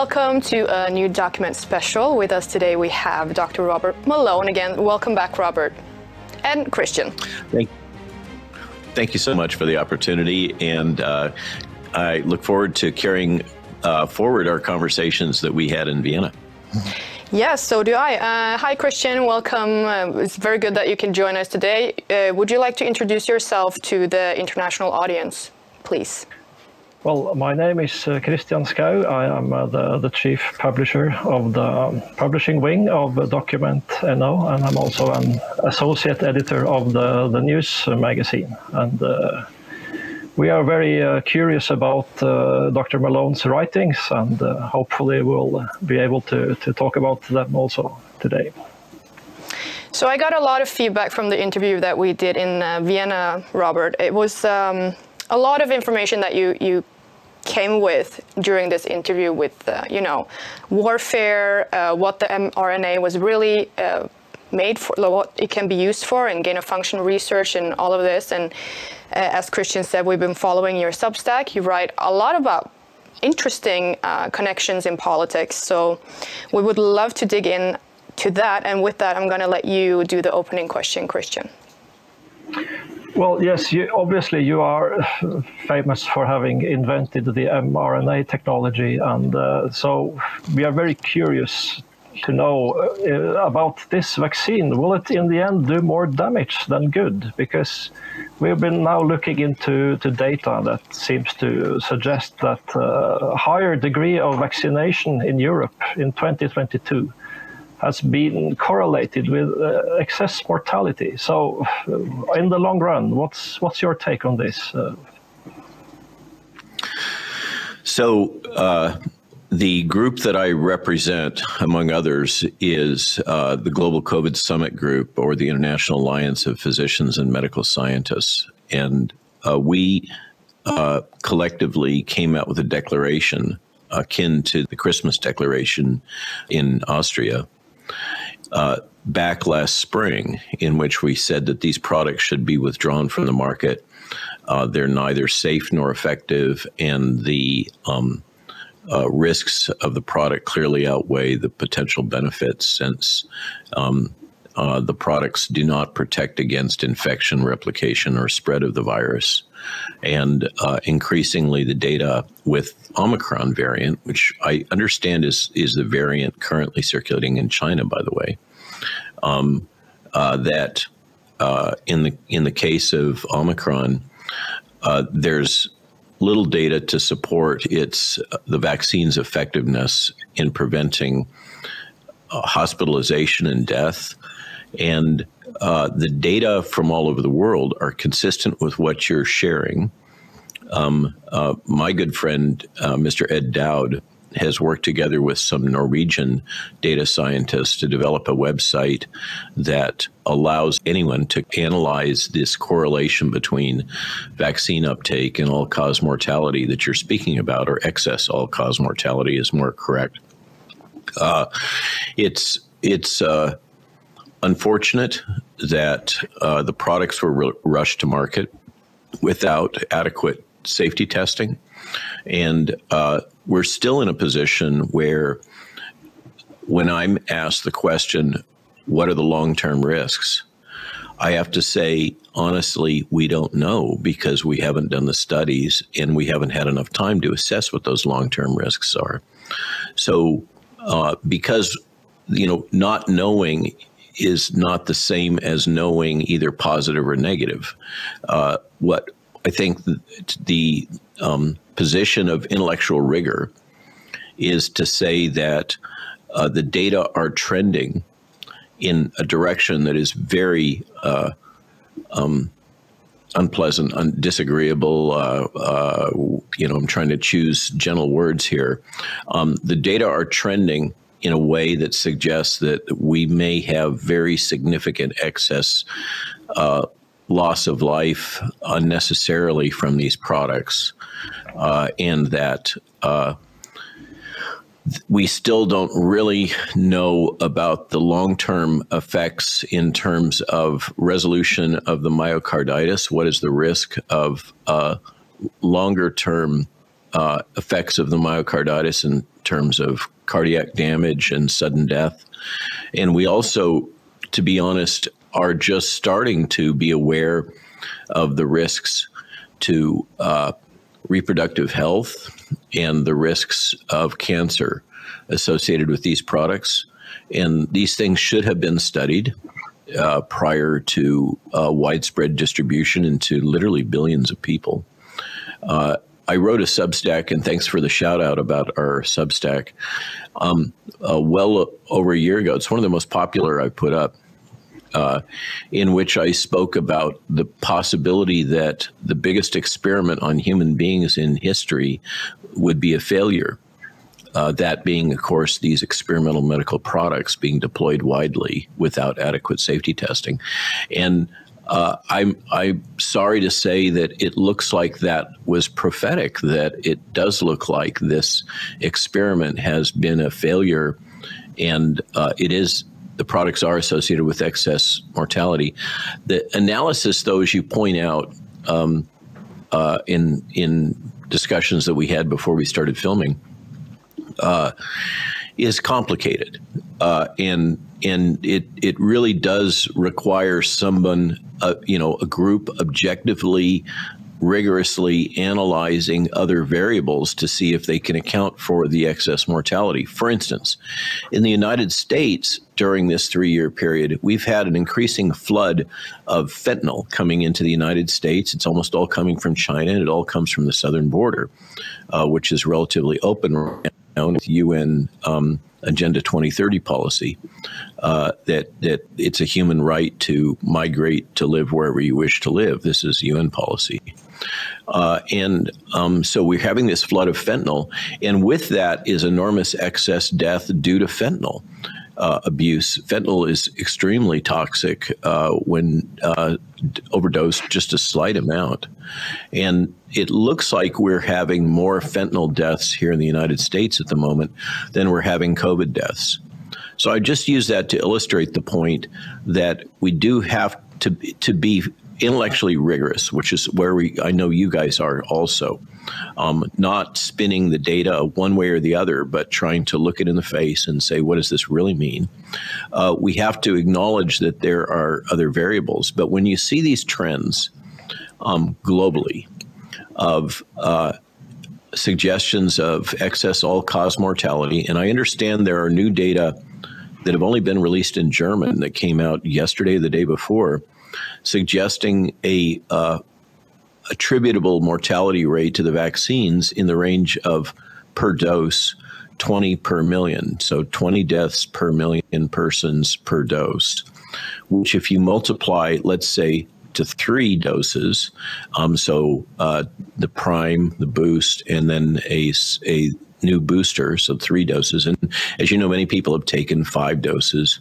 Welcome to a new document special. With us today, we have Dr. Robert Malone. Again, welcome back, Robert. And Christian. Thank, thank you so much for the opportunity. And uh, I look forward to carrying uh, forward our conversations that we had in Vienna. Yes, so do I. Uh, hi, Christian. Welcome. Uh, it's very good that you can join us today. Uh, would you like to introduce yourself to the international audience, please? Well, my name is uh, Christian Skau. I am uh, the, the chief publisher of the um, publishing wing of Document NO, and I'm also an associate editor of the, the news magazine. And uh, we are very uh, curious about uh, Dr. Malone's writings, and uh, hopefully we'll be able to, to talk about them also today. So I got a lot of feedback from the interview that we did in Vienna, Robert. It was. Um, a lot of information that you you came with during this interview with uh, you know warfare, uh, what the mRNA was really uh, made for, what it can be used for, and gain of function research and all of this. And uh, as Christian said, we've been following your Substack. You write a lot about interesting uh, connections in politics. So we would love to dig in to that. And with that, I'm going to let you do the opening question, Christian. Well, yes, you, obviously you are famous for having invented the mRNA technology, and uh, so we are very curious to know uh, about this vaccine. Will it, in the end, do more damage than good? Because we've been now looking into to data that seems to suggest that uh, higher degree of vaccination in Europe in 2022 has been correlated with uh, excess mortality. So, uh, in the long run, what's what's your take on this? Uh, so. Uh, the group that I represent, among others, is uh, the Global COVID Summit Group or the International Alliance of Physicians and Medical Scientists. And uh, we collectively came out with a declaration akin to the Christmas Declaration in Austria uh, back last spring, in which we said that these products should be withdrawn from the market. Uh, they're neither safe nor effective, and the um, uh, risks of the product clearly outweigh the potential benefits since um, uh, the products do not protect against infection, replication, or spread of the virus. And uh, increasingly, the data with Omicron variant, which I understand is is the variant currently circulating in China, by the way, um, uh, that uh, in the in the case of Omicron, uh, there's little data to support its the vaccine's effectiveness in preventing uh, hospitalization and death and uh, the data from all over the world are consistent with what you're sharing. Um, uh, my good friend, uh, Mr. Ed Dowd, has worked together with some Norwegian data scientists to develop a website that allows anyone to analyze this correlation between vaccine uptake and all cause mortality that you're speaking about, or excess all cause mortality is more correct. Uh, it's it's uh, unfortunate that uh, the products were r- rushed to market without adequate safety testing. And uh, we're still in a position where, when I'm asked the question, what are the long term risks? I have to say, honestly, we don't know because we haven't done the studies and we haven't had enough time to assess what those long term risks are. So, uh, because you know, not knowing is not the same as knowing either positive or negative. Uh, what I think the, the um, position of intellectual rigor is to say that uh, the data are trending in a direction that is very uh, um, unpleasant, un- disagreeable. Uh, uh, you know, I'm trying to choose gentle words here. Um, the data are trending in a way that suggests that we may have very significant excess uh, loss of life unnecessarily from these products, uh, and that uh, we still don't really know about the long term effects in terms of resolution of the myocarditis. What is the risk of uh, longer term uh, effects of the myocarditis in terms of cardiac damage and sudden death. And we also, to be honest, are just starting to be aware of the risks to uh, reproductive health and the risks of cancer associated with these products. And these things should have been studied uh, prior to uh, widespread distribution into literally billions of people. I wrote a Substack, and thanks for the shout out about our Substack. Um, uh, well over a year ago, it's one of the most popular I've put up. Uh, in which I spoke about the possibility that the biggest experiment on human beings in history would be a failure. Uh, that being, of course, these experimental medical products being deployed widely without adequate safety testing. And uh, I'm I'm sorry to say that it looks like that was prophetic. That it does look like this experiment has been a failure, and uh, it is the products are associated with excess mortality. The analysis, though, as you point out um, uh, in in discussions that we had before we started filming, uh, is complicated, uh, and and it it really does require someone, uh, you know, a group objectively rigorously analyzing other variables to see if they can account for the excess mortality. For instance, in the United States, during this three year period, we've had an increasing flood of fentanyl coming into the United States. It's almost all coming from China, and it all comes from the southern border, uh, which is relatively open right now with UN. Um, Agenda 2030 policy uh, that that it's a human right to migrate to live wherever you wish to live. This is UN policy, uh, and um, so we're having this flood of fentanyl, and with that is enormous excess death due to fentanyl. Uh, abuse. Fentanyl is extremely toxic uh, when uh, overdosed just a slight amount. And it looks like we're having more fentanyl deaths here in the United States at the moment than we're having COVID deaths. So I just use that to illustrate the point that we do have to, to be intellectually rigorous, which is where we I know you guys are also. Um, not spinning the data one way or the other, but trying to look it in the face and say, what does this really mean? Uh, we have to acknowledge that there are other variables. But when you see these trends um, globally of uh, suggestions of excess all cause mortality, and I understand there are new data that have only been released in German that came out yesterday, the day before, suggesting a uh, attributable mortality rate to the vaccines in the range of per dose 20 per million. So 20 deaths per million persons per dose, which if you multiply, let's say, to three doses, um, so uh, the prime, the boost, and then a, a new booster, so three doses. And as you know, many people have taken five doses.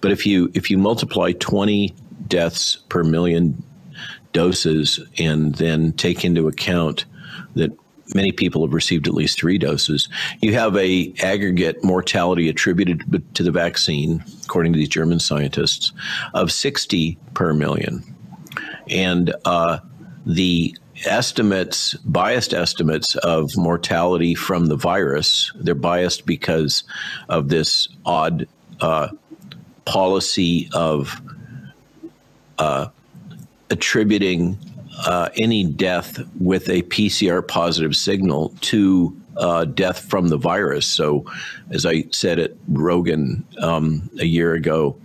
But if you if you multiply 20 deaths per million doses and then take into account that many people have received at least three doses. You have a aggregate mortality attributed to the vaccine according to these german scientists of 60 per million. And uh, the estimates biased estimates of mortality from the virus they're biased because of this odd uh, policy of uh, attributing uh, any death with a PCR positive signal to uh, death from the virus. So, as I said at Rogan um, a year ago,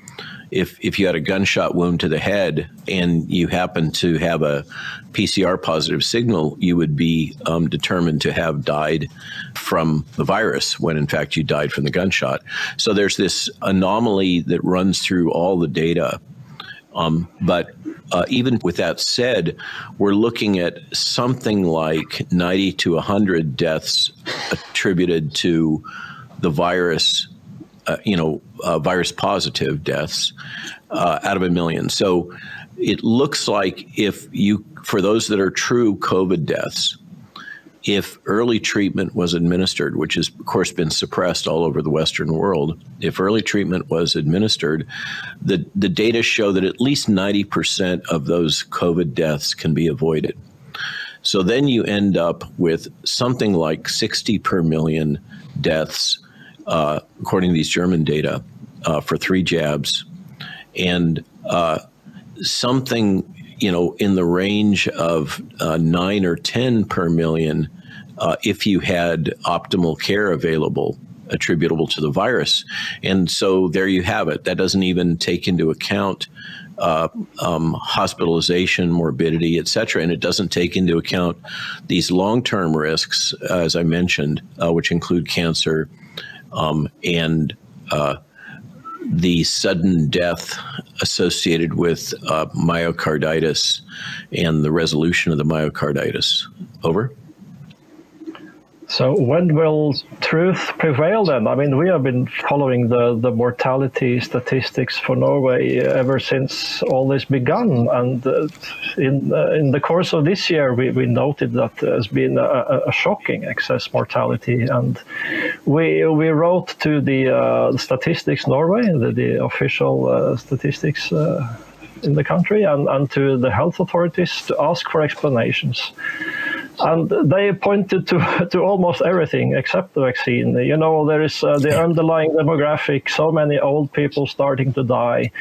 if if you had a gunshot wound to the head and you happen to have a PCR positive signal, you would be um, determined to have died from the virus when in fact you died from the gunshot. So there's this anomaly that runs through all the data um, but uh, even with that said, we're looking at something like 90 to 100 deaths attributed to the virus, uh, you know, uh, virus positive deaths uh, out of a million. So it looks like if you, for those that are true COVID deaths, if early treatment was administered, which has, of course, been suppressed all over the Western world, if early treatment was administered, the, the data show that at least 90% of those COVID deaths can be avoided. So then you end up with something like 60 per million deaths, uh, according to these German data, uh, for three jabs, and uh, something you know in the range of uh, nine or 10 per million uh, if you had optimal care available attributable to the virus. And so there you have it. That doesn't even take into account uh, um, hospitalization, morbidity, et cetera. And it doesn't take into account these long term risks, as I mentioned, uh, which include cancer um, and uh, the sudden death associated with uh, myocarditis and the resolution of the myocarditis. Over. So when will truth prevail then? I mean, we have been following the, the mortality statistics for Norway ever since all this began. And uh, in, uh, in the course of this year, we, we noted that there's been a, a shocking excess mortality. And we, we wrote to the uh, Statistics Norway, the, the official uh, statistics uh, in the country, and, and to the health authorities to ask for explanations and they pointed to, to almost everything except the vaccine. You know, there is uh, the underlying demographic, so many old people starting to die.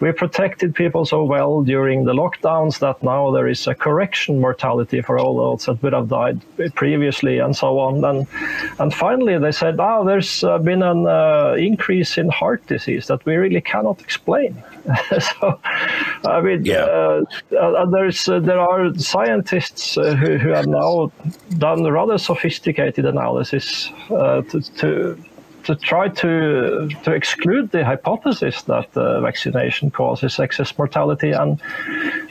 We protected people so well during the lockdowns that now there is a correction mortality for all those that would have died previously and so on. And, and finally, they said, oh, there's uh, been an uh, increase in heart disease that we really cannot explain. so, I mean, yeah. Uh, uh, there's, uh, there are scientists who, who have now now done rather sophisticated analysis uh, to, to to try to to exclude the hypothesis that uh, vaccination causes excess mortality, and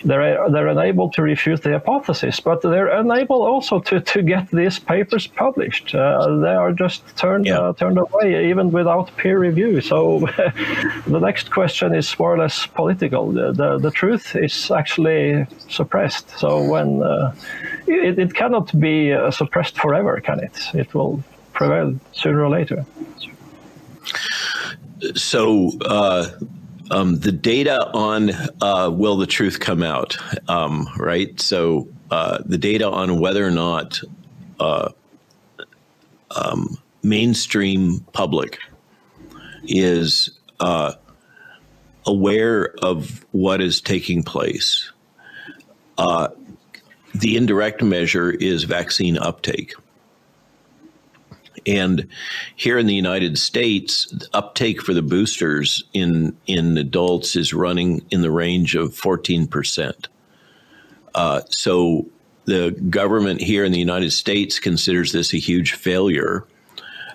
they're they're unable to refute the hypothesis, but they're unable also to, to get these papers published. Uh, they are just turned yeah. uh, turned away, even without peer review. So the next question is more or less political. The the, the truth is actually suppressed. So when uh, it, it cannot be uh, suppressed forever, can it? It will prevail sooner or later. So, uh, um, the data on uh, will the truth come out, um, right? So, uh, the data on whether or not uh, um, mainstream public is uh, aware of what is taking place. Uh, the indirect measure is vaccine uptake. And here in the United States, uptake for the boosters in in adults is running in the range of 14 percent. Uh, so the government here in the United States considers this a huge failure,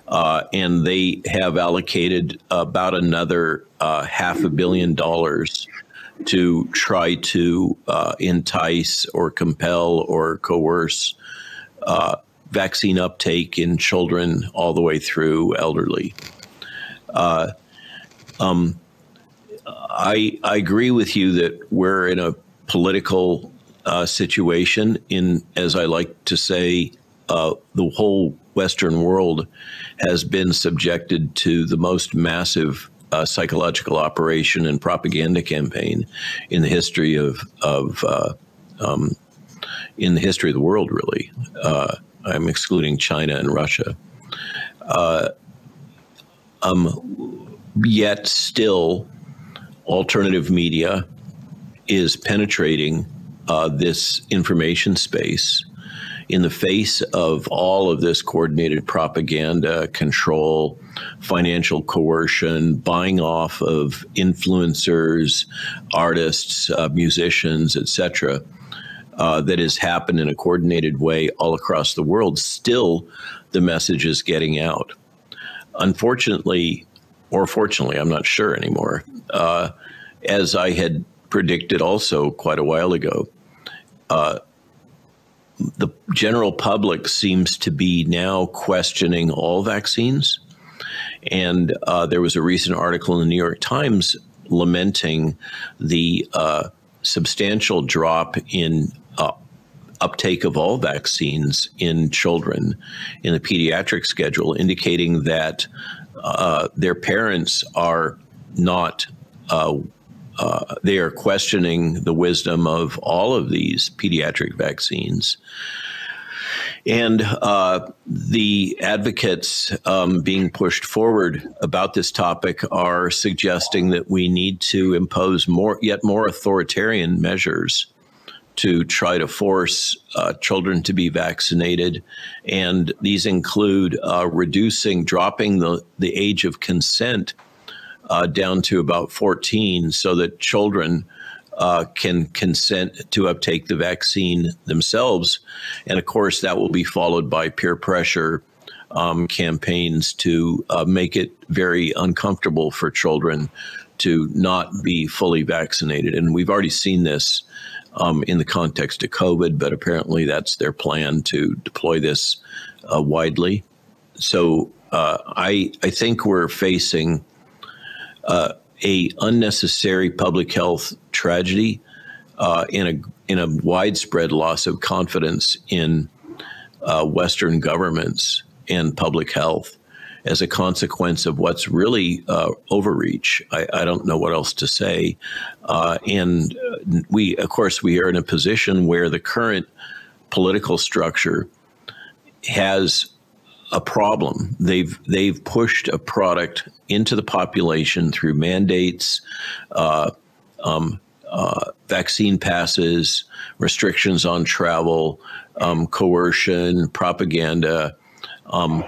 uh, and they have allocated about another uh, half a billion dollars to try to uh, entice or compel or coerce uh, vaccine uptake in children all the way through elderly. Uh, um, I, I agree with you that we're in a political uh, situation. In as I like to say, uh, the whole Western world has been subjected to the most massive uh, psychological operation and propaganda campaign in the history of of uh, um, in the history of the world. Really, uh, I'm excluding China and Russia. Uh, um, yet still, alternative media is penetrating uh, this information space in the face of all of this coordinated propaganda, control, financial coercion, buying off of influencers, artists, uh, musicians, etc uh, that has happened in a coordinated way all across the world, still the message is getting out. Unfortunately, or fortunately, I'm not sure anymore, uh, as I had predicted also quite a while ago, uh, the general public seems to be now questioning all vaccines. And uh, there was a recent article in the New York Times lamenting the uh, substantial drop in uh, uptake of all vaccines in children in the pediatric schedule, indicating that uh, their parents are not uh, uh, they are questioning the wisdom of all of these pediatric vaccines. And uh, the advocates um, being pushed forward about this topic are suggesting that we need to impose more, yet more authoritarian measures to try to force uh, children to be vaccinated. And these include uh, reducing, dropping the, the age of consent uh, down to about 14 so that children uh, can consent to uptake the vaccine themselves. And of course, that will be followed by peer pressure um, campaigns to uh, make it very uncomfortable for children to not be fully vaccinated. And we've already seen this um, in the context of COVID, but apparently that's their plan to deploy this uh, widely. So uh, I I think we're facing uh, a unnecessary public health tragedy uh, in a in a widespread loss of confidence in uh, Western governments and public health as a consequence of what's really uh, overreach. I, I, don't know what else to say. Uh, and we, of course, we are in a position where the current political structure has a problem. They've they've pushed a product into the population through mandates, uh, um, uh, vaccine passes, restrictions on travel, um, coercion, propaganda. Um,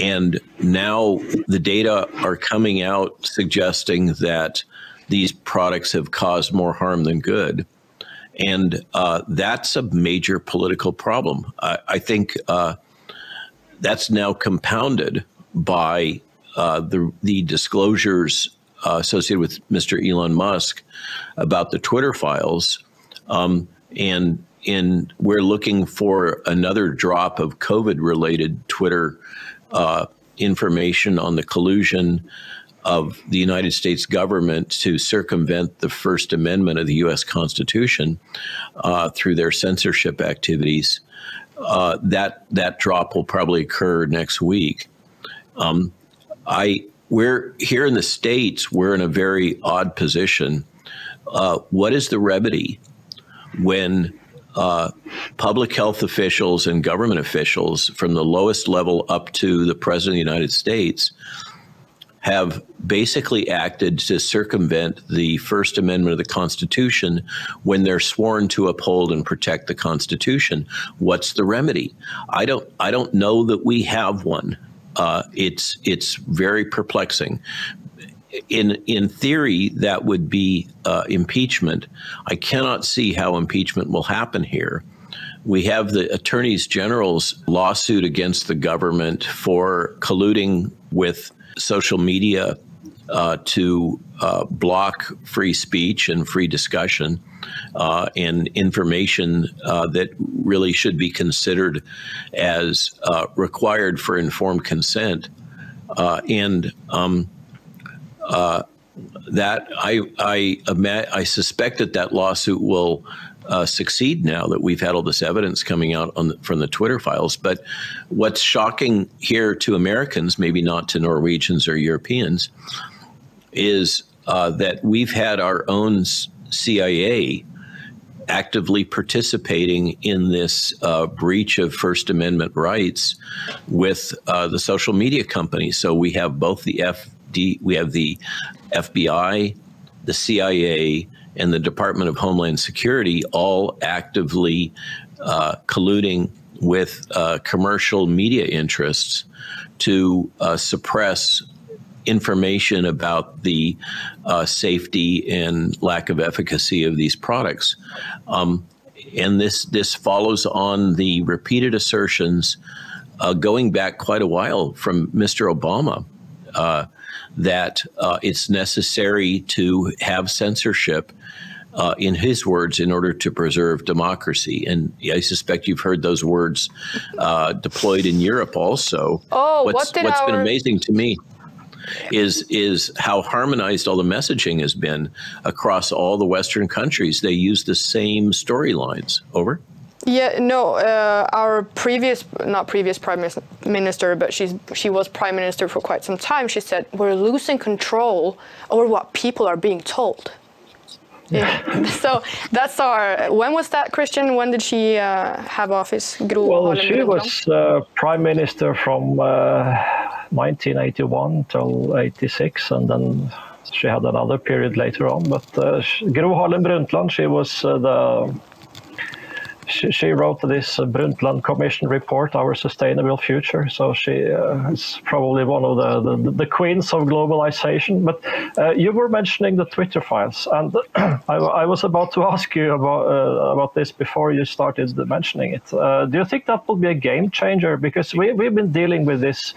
and now the data are coming out suggesting that these products have caused more harm than good. And uh, that's a major political problem. I, I think uh, that's now compounded by uh, the, the disclosures uh, associated with Mr. Elon Musk about the Twitter files. Um, and in, we're looking for another drop of COVID related Twitter uh, information on the collusion of the United States government to circumvent the First Amendment of the U.S. Constitution uh, through their censorship activities. Uh, that that drop will probably occur next week. Um, I we're here in the states. We're in a very odd position. Uh, what is the remedy when uh, public health officials and government officials from the lowest level up to the president of the United States have basically acted to circumvent the First Amendment of the Constitution when they're sworn to uphold and protect the Constitution. What's the remedy? I don't. I don't know that we have one. Uh, it's it's very perplexing in in theory, that would be uh, impeachment. I cannot see how impeachment will happen here. We have the attorneys general's lawsuit against the government for colluding with social media uh, to uh, block free speech and free discussion uh, and information uh, that really should be considered as uh, required for informed consent. Uh, and um, uh, that I I I suspect that that lawsuit will uh, succeed now that we've had all this evidence coming out the, from the Twitter files. But what's shocking here to Americans, maybe not to Norwegians or Europeans, is uh, that we've had our own CIA actively participating in this uh, breach of First Amendment rights with uh, the social media companies. So we have both the F D, we have the FBI, the CIA, and the Department of Homeland Security all actively uh, colluding with uh, commercial media interests to uh, suppress information about the uh, safety and lack of efficacy of these products. Um, and this this follows on the repeated assertions uh, going back quite a while from Mr. Obama uh, that uh, it's necessary to have censorship. Uh, in his words, in order to preserve democracy. And I suspect you've heard those words uh, deployed in Europe also. Oh, what's, what what's our... been amazing to me is is how harmonized all the messaging has been across all the Western countries. They use the same storylines. Over. Yeah, no, uh, our previous, not previous prime minister, but she's she was prime minister for quite some time. She said we're losing control over what people are being told. Yeah. so that's our. When was that, Christian? When did she uh, have office? Gro Well, she was uh, prime minister from uh, 1981 till 86, and then she had another period later on. But uh, Gro Harlem Brundtland, she was uh, the she, she wrote this uh, Brundtland Commission report, Our Sustainable Future. So she uh, is probably one of the, the, the queens of globalization. But uh, you were mentioning the Twitter files, and I, I was about to ask you about uh, about this before you started mentioning it. Uh, do you think that will be a game changer? Because we, we've been dealing with this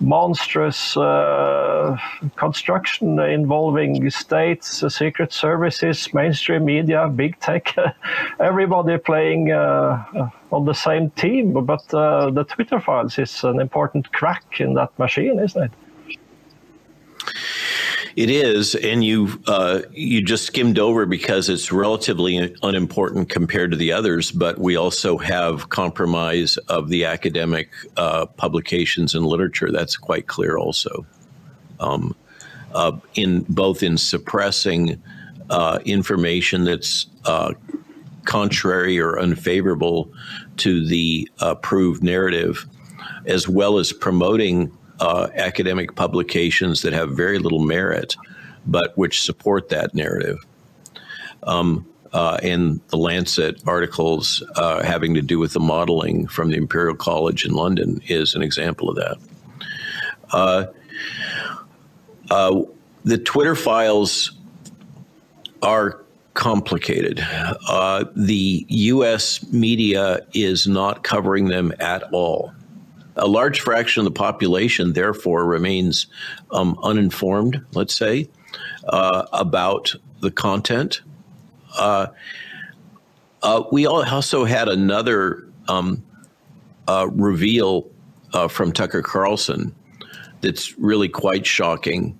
monstrous uh, construction involving states, secret services, mainstream media, big tech, everybody playing uh, on the same team. But uh, the Twitter files is an important crack in that machine, isn't it? It is, and you uh, you just skimmed over because it's relatively unimportant compared to the others. But we also have compromise of the academic uh, publications and literature. That's quite clear, also, um, uh, in both in suppressing uh, information that's uh, contrary or unfavorable to the approved narrative, as well as promoting uh, academic publications that have very little merit, but which support that narrative. Um, uh, and the Lancet articles uh, having to do with the modeling from the Imperial College in London is an example of that. Uh, uh, the Twitter files are complicated. Uh, the US media is not covering them at all a large fraction of the population, therefore, remains um, uninformed, let's say, uh, about the content. Uh, uh, we also had another um, reveal from Tucker Carlson that's really quite shocking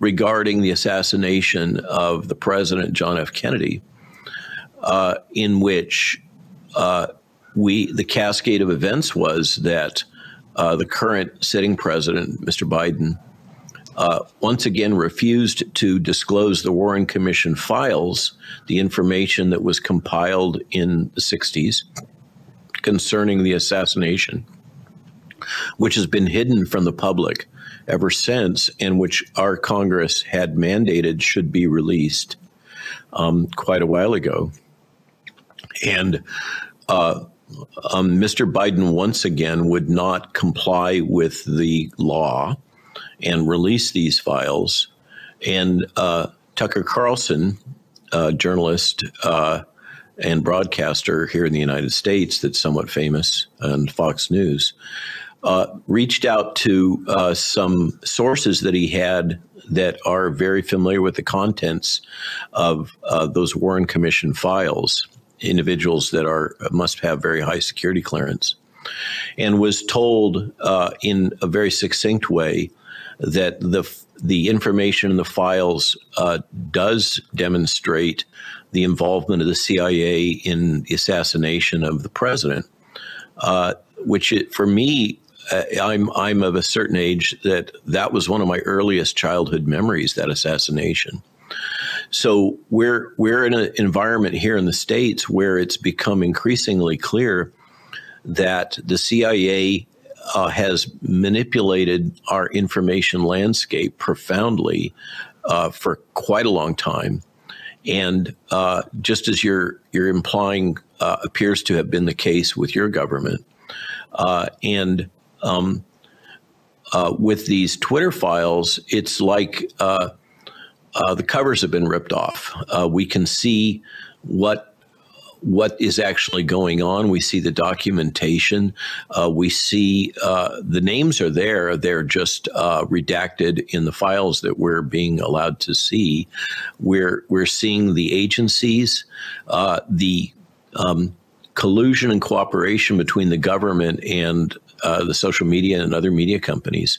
regarding the assassination of the president, John F. Kennedy, in which we the cascade of events was that uh, the current sitting president, Mr. Biden, uh, once again refused to disclose the Warren Commission files, the information that was compiled in the 60s concerning the assassination, which has been hidden from the public ever since, and which our Congress had mandated should be released um, quite a while ago. And uh, um, Mr. Biden once again would not comply with the law and release these files. And uh, Tucker Carlson, a journalist uh, and broadcaster here in the United States that's somewhat famous on Fox News, uh, reached out to uh, some sources that he had that are very familiar with the contents of uh, those Warren Commission files individuals that are must have very high security clearance, and was told uh, in a very succinct way that the the information in the files uh, does demonstrate the involvement of the CIA in the assassination of the president, uh, which it, for me. Uh, I'm I'm of a certain age that that was one of my earliest childhood memories. That assassination, so we're we're in an environment here in the states where it's become increasingly clear that the CIA uh, has manipulated our information landscape profoundly uh, for quite a long time, and uh, just as you're you're implying uh, appears to have been the case with your government, uh, and um, uh, with these Twitter files, it's like uh, the covers have been ripped off. Uh, we can see what what is actually going on. We see the documentation. Uh, we see uh, the names are there. They're just uh, redacted in the files that we're being allowed to see. We're we're seeing the agencies, uh, the um, collusion and cooperation between the government and the social media and other media companies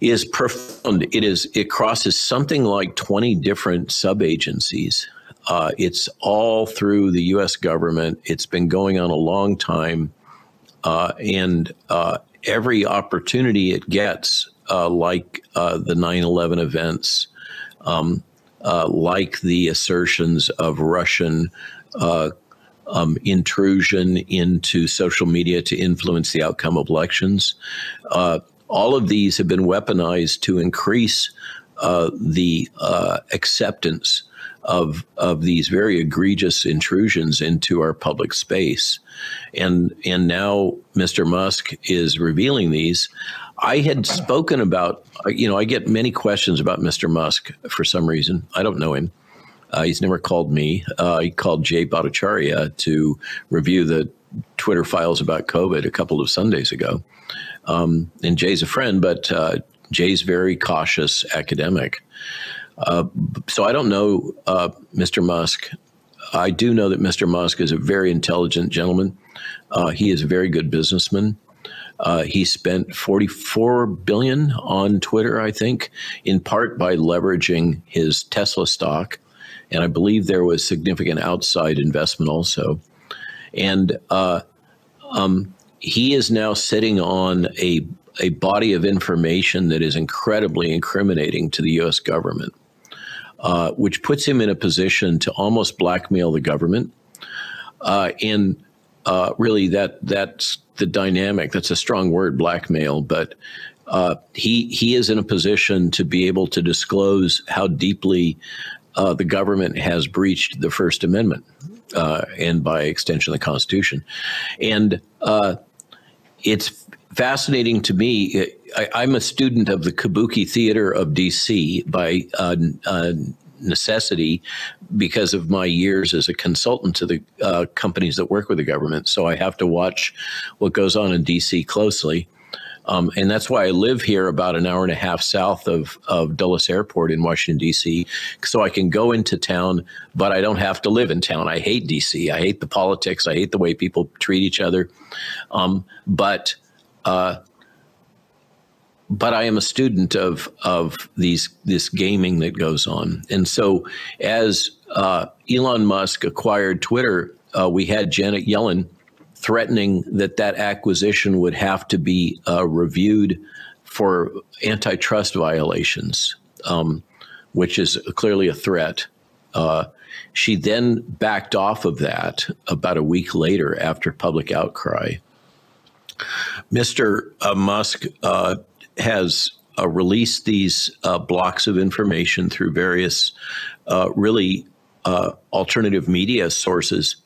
is profound. It is it crosses something like 20 different sub agencies. Uh, it's all through the U.S. government. It's been going on a long time, uh, and uh, every opportunity it gets, uh, like uh, the 9/11 events, um, uh, like the assertions of Russian uh, um, intrusion into social media to influence the outcome of elections. Uh, all of these have been weaponized to increase uh, the uh, acceptance of of these very egregious intrusions into our public space, and and now Mr. Musk is revealing these. I had spoken about, you know, I get many questions about Mr. Musk for some reason. I don't know him. Uh, he's never called me. Uh, he called Jay Bhattacharya to review the Twitter files about COVID a couple of Sundays ago. Um, and Jay's a friend, but uh, Jay's very cautious academic. Uh, so I don't know uh, Mr. Musk. I do know that Mr. Musk is a very intelligent gentleman. Uh, he is a very good businessman. Uh, he spent 44 billion on Twitter, I think, in part by leveraging his Tesla stock, and I believe there was significant outside investment also. And uh, um, he is now sitting on a a body of information that is incredibly incriminating to the U.S. government, uh, which puts him in a position to almost blackmail the government. Uh, and uh, really, that that's the dynamic. That's a strong word, blackmail, but uh, he he is in a position to be able to disclose how deeply uh, the government has breached the First Amendment uh, and, by extension, the Constitution, and it's fascinating to me. I, am a student of the Kabuki Theater of DC by uh, uh, necessity because of my years as a consultant to the uh, companies that work with the government. So I have to watch what goes on in DC closely. Um, and that's why I live here about an hour and a half south of, of Dulles Airport in Washington, D.C., so I can go into town, but I don't have to live in town. I hate D.C., I hate the politics, I hate the way people treat each other. Um, but uh, but I am a student of of these this gaming that goes on, and so as uh, Elon Musk acquired Twitter, uh, we had Janet Yellen threatening that that acquisition would have to be uh, reviewed for antitrust violations, um, which is clearly a threat. Uh, she then backed off of that about a week later after public outcry. Mr. Uh, Musk uh, has uh, released these uh, blocks of information through various really uh, alternative media sources,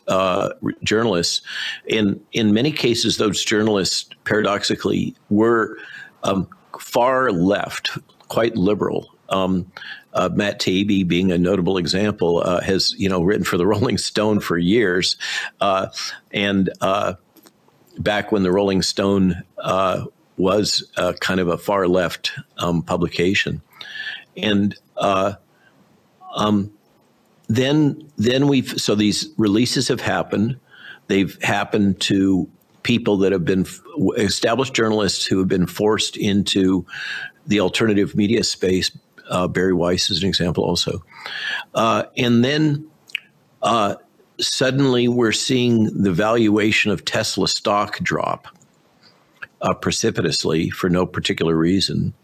journalists. In in many cases, those journalists paradoxically were um, far left, quite liberal. Um, uh, Matt Taibbi, being a notable example, uh, has you know written for the Rolling Stone for years, uh, and back when the Rolling Stone uh, was uh, kind of a far left um, publication, and uh, um, then then we've so these releases have happened. They've happened to people that have been established journalists who have been forced into the alternative media space. Uh, Bari Weiss is an example, also, uh, and then uh, suddenly we're seeing the valuation of Tesla stock drop uh, precipitously for no particular reason.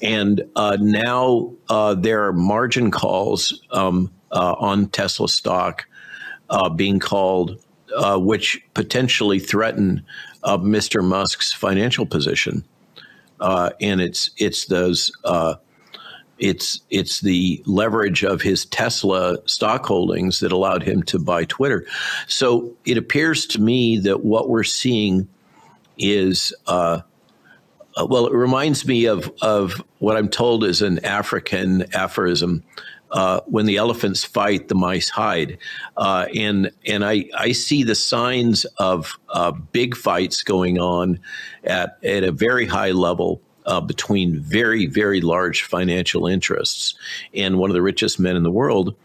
And uh, now uh, there are margin calls um, uh, on Tesla stock uh, being called, uh, which potentially threaten Mr. Musk's financial position. and it's it's those it's it's the leverage of his Tesla stock holdings that allowed him to buy Twitter. So it appears to me that what we're seeing is uh, uh, well, it reminds me of of what I'm told is an African aphorism. Uh, when the elephants fight, the mice hide, uh, and and I, I see the signs of uh, big fights going on at at a very high level uh, between very, very large financial interests and one of the richest men in the world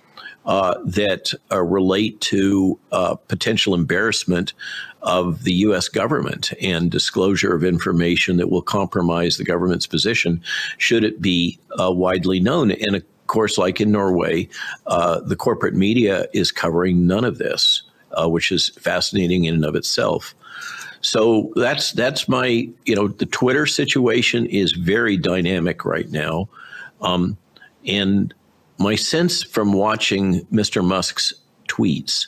uh, that relate to potential embarrassment of the U.S. government and disclosure of information that will compromise the government's position should it be widely known. And course, like in Norway, uh, the corporate media is covering none of this, which is fascinating in and of itself. So that's that's my you know the Twitter situation is very dynamic right now, um, and my sense from watching Mr. Musk's tweets,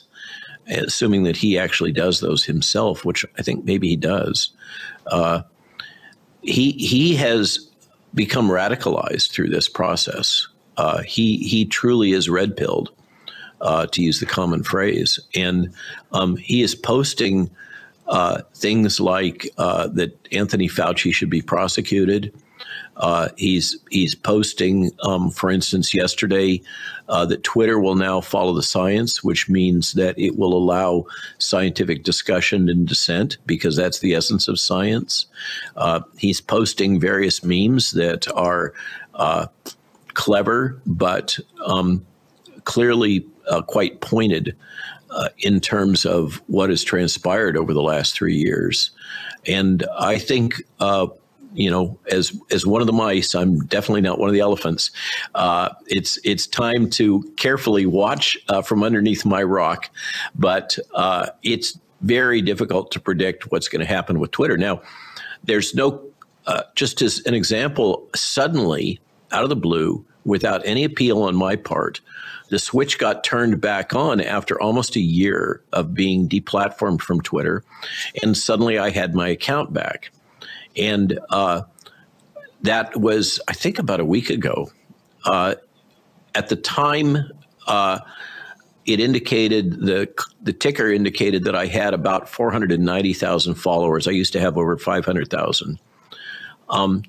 assuming that he actually does those himself, which I think maybe he does, uh, he he has become radicalized through this process. Uh, he he truly is red pilled, uh, to use the common phrase, and um, he is posting uh, things like uh, that Anthony Fauci should be prosecuted. Uh, he's he's posting, um, for instance, yesterday uh, that Twitter will now follow the science, which means that it will allow scientific discussion and dissent because that's the essence of science. He's posting various memes that are clever, but um, clearly uh, quite pointed. Uh, in terms of what has transpired over the last three years. And I think uh, you know, as as one of the mice, I'm definitely not one of the elephants. Uh, it's it's time to carefully watch uh, from underneath my rock, but uh, it's very difficult to predict what's going to happen with Twitter. Now, there's no just as an example, suddenly out of the blue, without any appeal on my part, the switch got turned back on after almost a year of being deplatformed from Twitter, and suddenly I had my account back. And uh, that was, I think, about a week ago. Uh, at the time, uh, it indicated the the ticker indicated that I had about 490,000 followers. I used to have over 500,000. Um,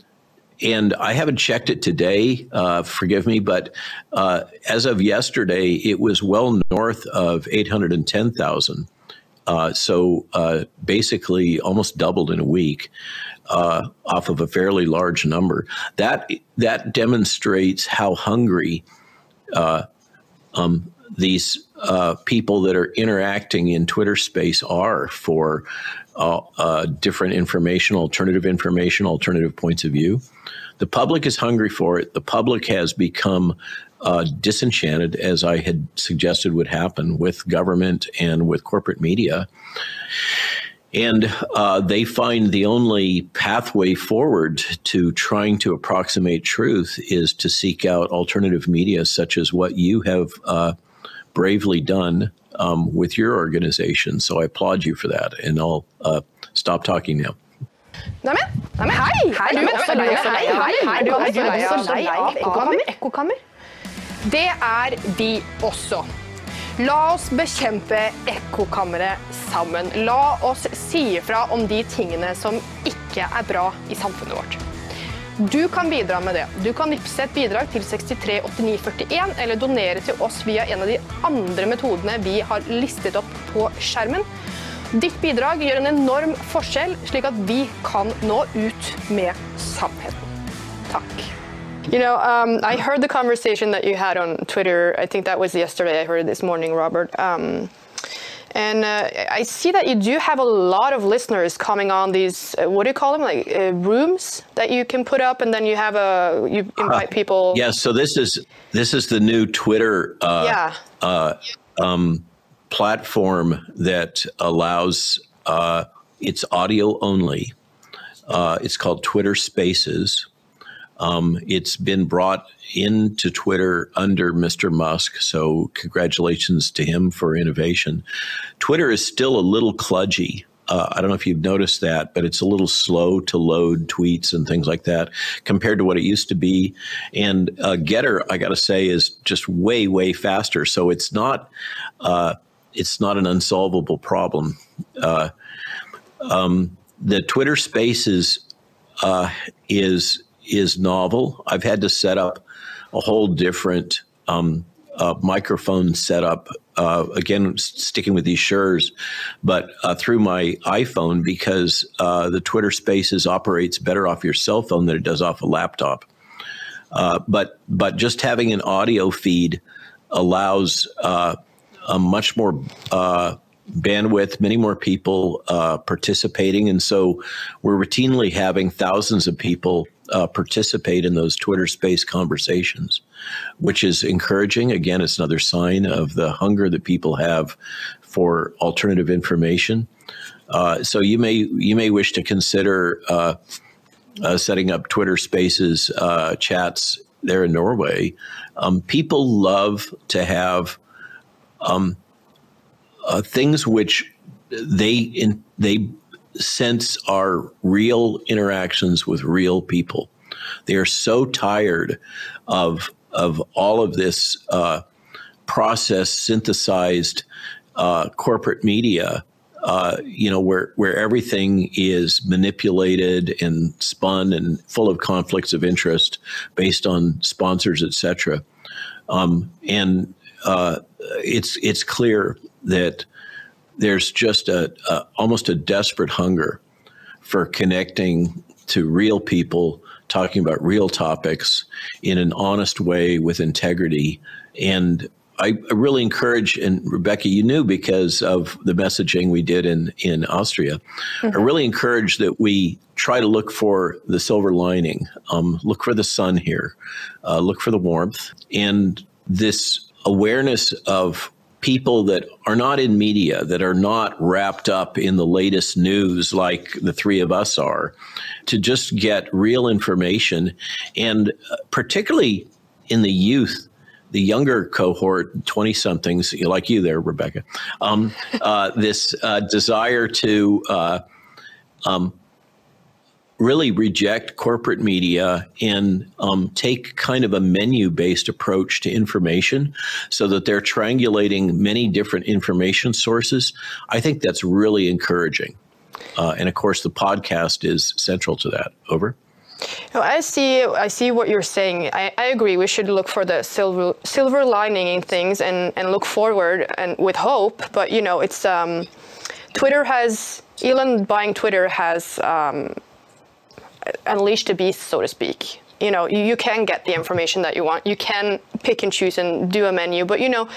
and I haven't checked it today. Uh, forgive me, but uh, as of yesterday, it was well north of 810,000. Uh, so uh, basically, almost doubled in a week uh, off of a fairly large number. That that demonstrates how hungry uh, um, these people that are interacting in Twitter space are for different information, alternative information, alternative points of view. The public is hungry for it. The public has become uh, disenchanted, as I had suggested would happen with government and with corporate media. And uh, they find the only pathway forward to trying to approximate truth is to seek out alternative media, such as what you have uh, bravely done um, with your organization. So I applaud you for that. And I'll uh, stop talking now. Neimen, nei, hei! Hei, Er du også lei av- hei, hei, hei, er du er også lei av av ekkokammer? ekkokammer? Det er vi også. La oss bekjempe ekkokammeret sammen. La oss si ifra om de tingene som ikke er bra i samfunnet vårt. Du kan bidra med det. Du kan vippse et bidrag til 638941 eller donere til oss via en av de andre metodene vi har listet opp på skjermen. Ditt bidrag gjør en enorm forskjell, slik at vi kan nå ut med sannheten. Takk. You know, um, I heard the conversation that you had on Twitter. I think that was yesterday. I heard it this morning, Robert. Um, and uh, I see that you do have a lot of listeners coming on these. Uh, what do you call them? Like uh, rooms that you can put up, and then you have a you invite people. Yeah, so this is this is the new Twitter uh, Yeah. uh, um, platform that allows uh, it's audio only. Uh, it's called Twitter Spaces. Um, it's been brought into Twitter under Mr. Musk, so congratulations to him for innovation. Twitter is still a little kludgy. Uh, I don't know if you've noticed that, but it's a little slow to load tweets and things like that compared to what it used to be. And uh, Gettr, I got to say, is just way, way faster. So it's not, uh, it's not an unsolvable problem. Uh, um, the Twitter Spaces uh, is is novel. I've had to set up a whole different um, uh, microphone setup. Uh, again, sticking with these Shures, but uh, through my iPhone because uh, the Twitter Spaces operates better off your cell phone than it does off a laptop. But but just having an audio feed allows a much more uh, bandwidth, many more people uh, participating, and so we're routinely having thousands of people uh, participate in those Twitter Space conversations, which is encouraging. Again, it's another sign of the hunger that people have for alternative information. Uh, so you may you may wish to consider uh, uh, setting up Twitter Spaces uh, chats there in Norway, um, people love to have um, uh, things which they in, they sense are real interactions with real people. They are so tired of of all of this uh, process synthesized uh, corporate media. Uh, you know, where where everything is manipulated and spun and full of conflicts of interest based on sponsors, etc. Um, and uh, it's it's clear that there's just a, a almost a desperate hunger for connecting to real people talking about real topics in an honest way with integrity and I really encourage, and Rebecca, you knew because of the messaging we did in in Austria. Mm-hmm. I really encourage that we try to look for the silver lining, um, look for the sun here, uh, look for the warmth, and this awareness of people that are not in media, that are not wrapped up in the latest news like the three of us are, to just get real information, and uh, particularly in the youth the younger cohort, 20 somethings like you there, Rebecca, um, uh, this uh, desire to uh, um, really reject corporate media and um, take kind of a menu based approach to information so that they're triangulating many different information sources. I think that's really encouraging. Uh, and of course, the podcast is central to that. Over. I see. I see what you're saying. I, I agree. We should look for the silver silver lining in things and, and look forward and with hope. But you know, it's um, Twitter has Elon buying Twitter has um, unleashed the beast, so to speak. You know, you, you can get the information that you want. You can pick and choose and do a menu, but you know.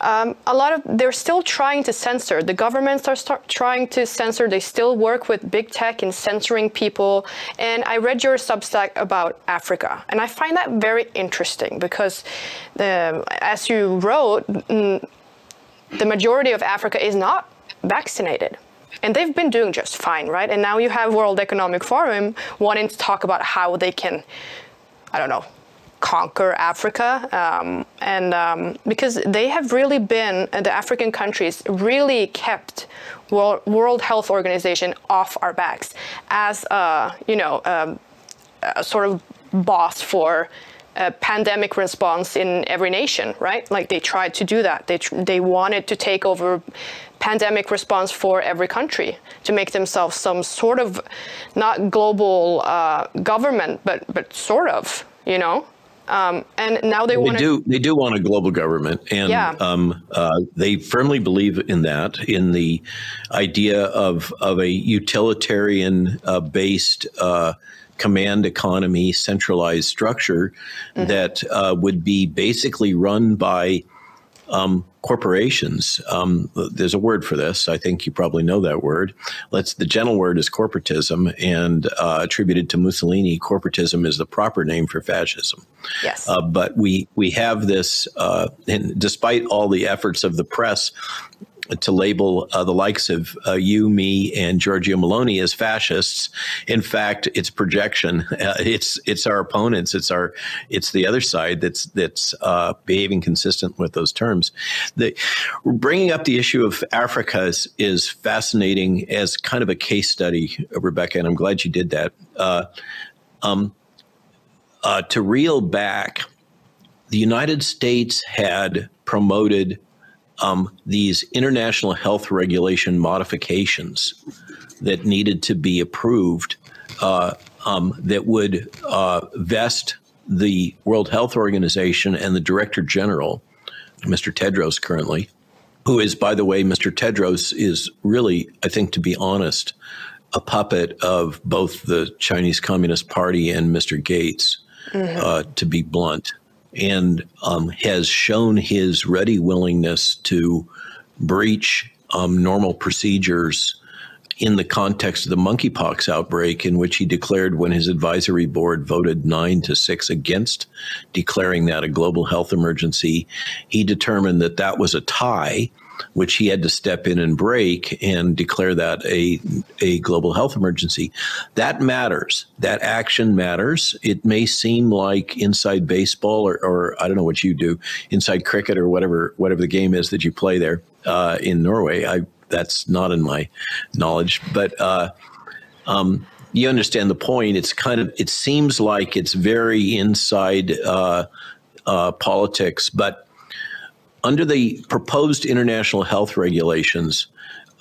Um, a lot of they're still trying to censor. The governments are trying to censor. They still work with big tech in censoring people. And I read your Substack about Africa, and I find that very interesting because, the, as you wrote, mm, the majority of Africa is not vaccinated and they've been doing just fine, right? And now you have World Economic Forum wanting to talk about how they can, I don't know, conquer Africa, um, and um, because they have really been the African countries really kept World Health Organization off our backs as a you know um, a sort of boss for a pandemic response in every nation, right? Like they tried to do that. They they wanted to take over pandemic response for every country to make themselves some sort of not global uh, government, but but sort of, you know. Um, and now they, want to do they do want a global government, and yeah. um, uh, they firmly believe in that, in the idea of of a utilitarian uh, based uh, command economy centralized structure mm-hmm. that uh, would be basically run by um, corporations. Um, there's a word for this. I think you probably know that word. Let's. The gentle word is corporatism, and uh, attributed to Mussolini, corporatism is the proper name for fascism. Yes. Uh, but we we have this, uh, and despite all the efforts of the press to label uh, the likes of uh, you, me, and Giorgia Meloni as fascists. In fact, it's projection. Uh, it's it's our opponents. It's our it's the other side that's that's uh, behaving consistent with those terms. The, bringing up the issue of Africa is, is fascinating as kind of a case study, Rebecca, and I'm glad you did that. Uh, um, uh, to reel back, the United States had promoted um, these international health regulation modifications that needed to be approved uh, um, that would uh, vest the World Health Organization and the Director General, Mr. Tedros, currently, who is, by the way, Mr. Tedros is really, I think, to be honest, a puppet of both the Chinese Communist Party and Mr. Gates, mm-hmm. uh, to be blunt and um, has shown his ready willingness to breach um, normal procedures in the context of the monkeypox outbreak, in which he declared when his advisory board voted nine to six against declaring that a global health emergency, he determined that that was a tie which he had to step in and break and declare that a, a global health emergency. That matters. That action matters. It may seem like inside baseball or, or I don't know what you do, inside cricket or whatever whatever the game is that you play there uh, in Norway. I that's not in my knowledge, but uh, um, you understand the point. It's kind of it seems like it's very inside uh, uh, politics, but under the proposed international health regulations,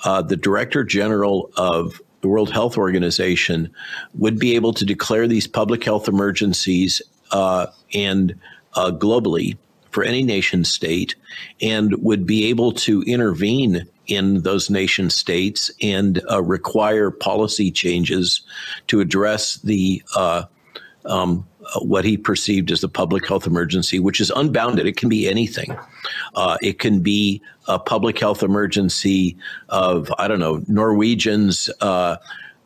uh, the Director General of the World Health Organization would be able to declare these public health emergencies uh, and uh, globally for any nation state and would be able to intervene in those nation states and uh, require policy changes to address the uh, um, what he perceived as the public health emergency, which is unbounded. It can be anything. Uh, it can be a public health emergency of I don't know Norwegians. Uh,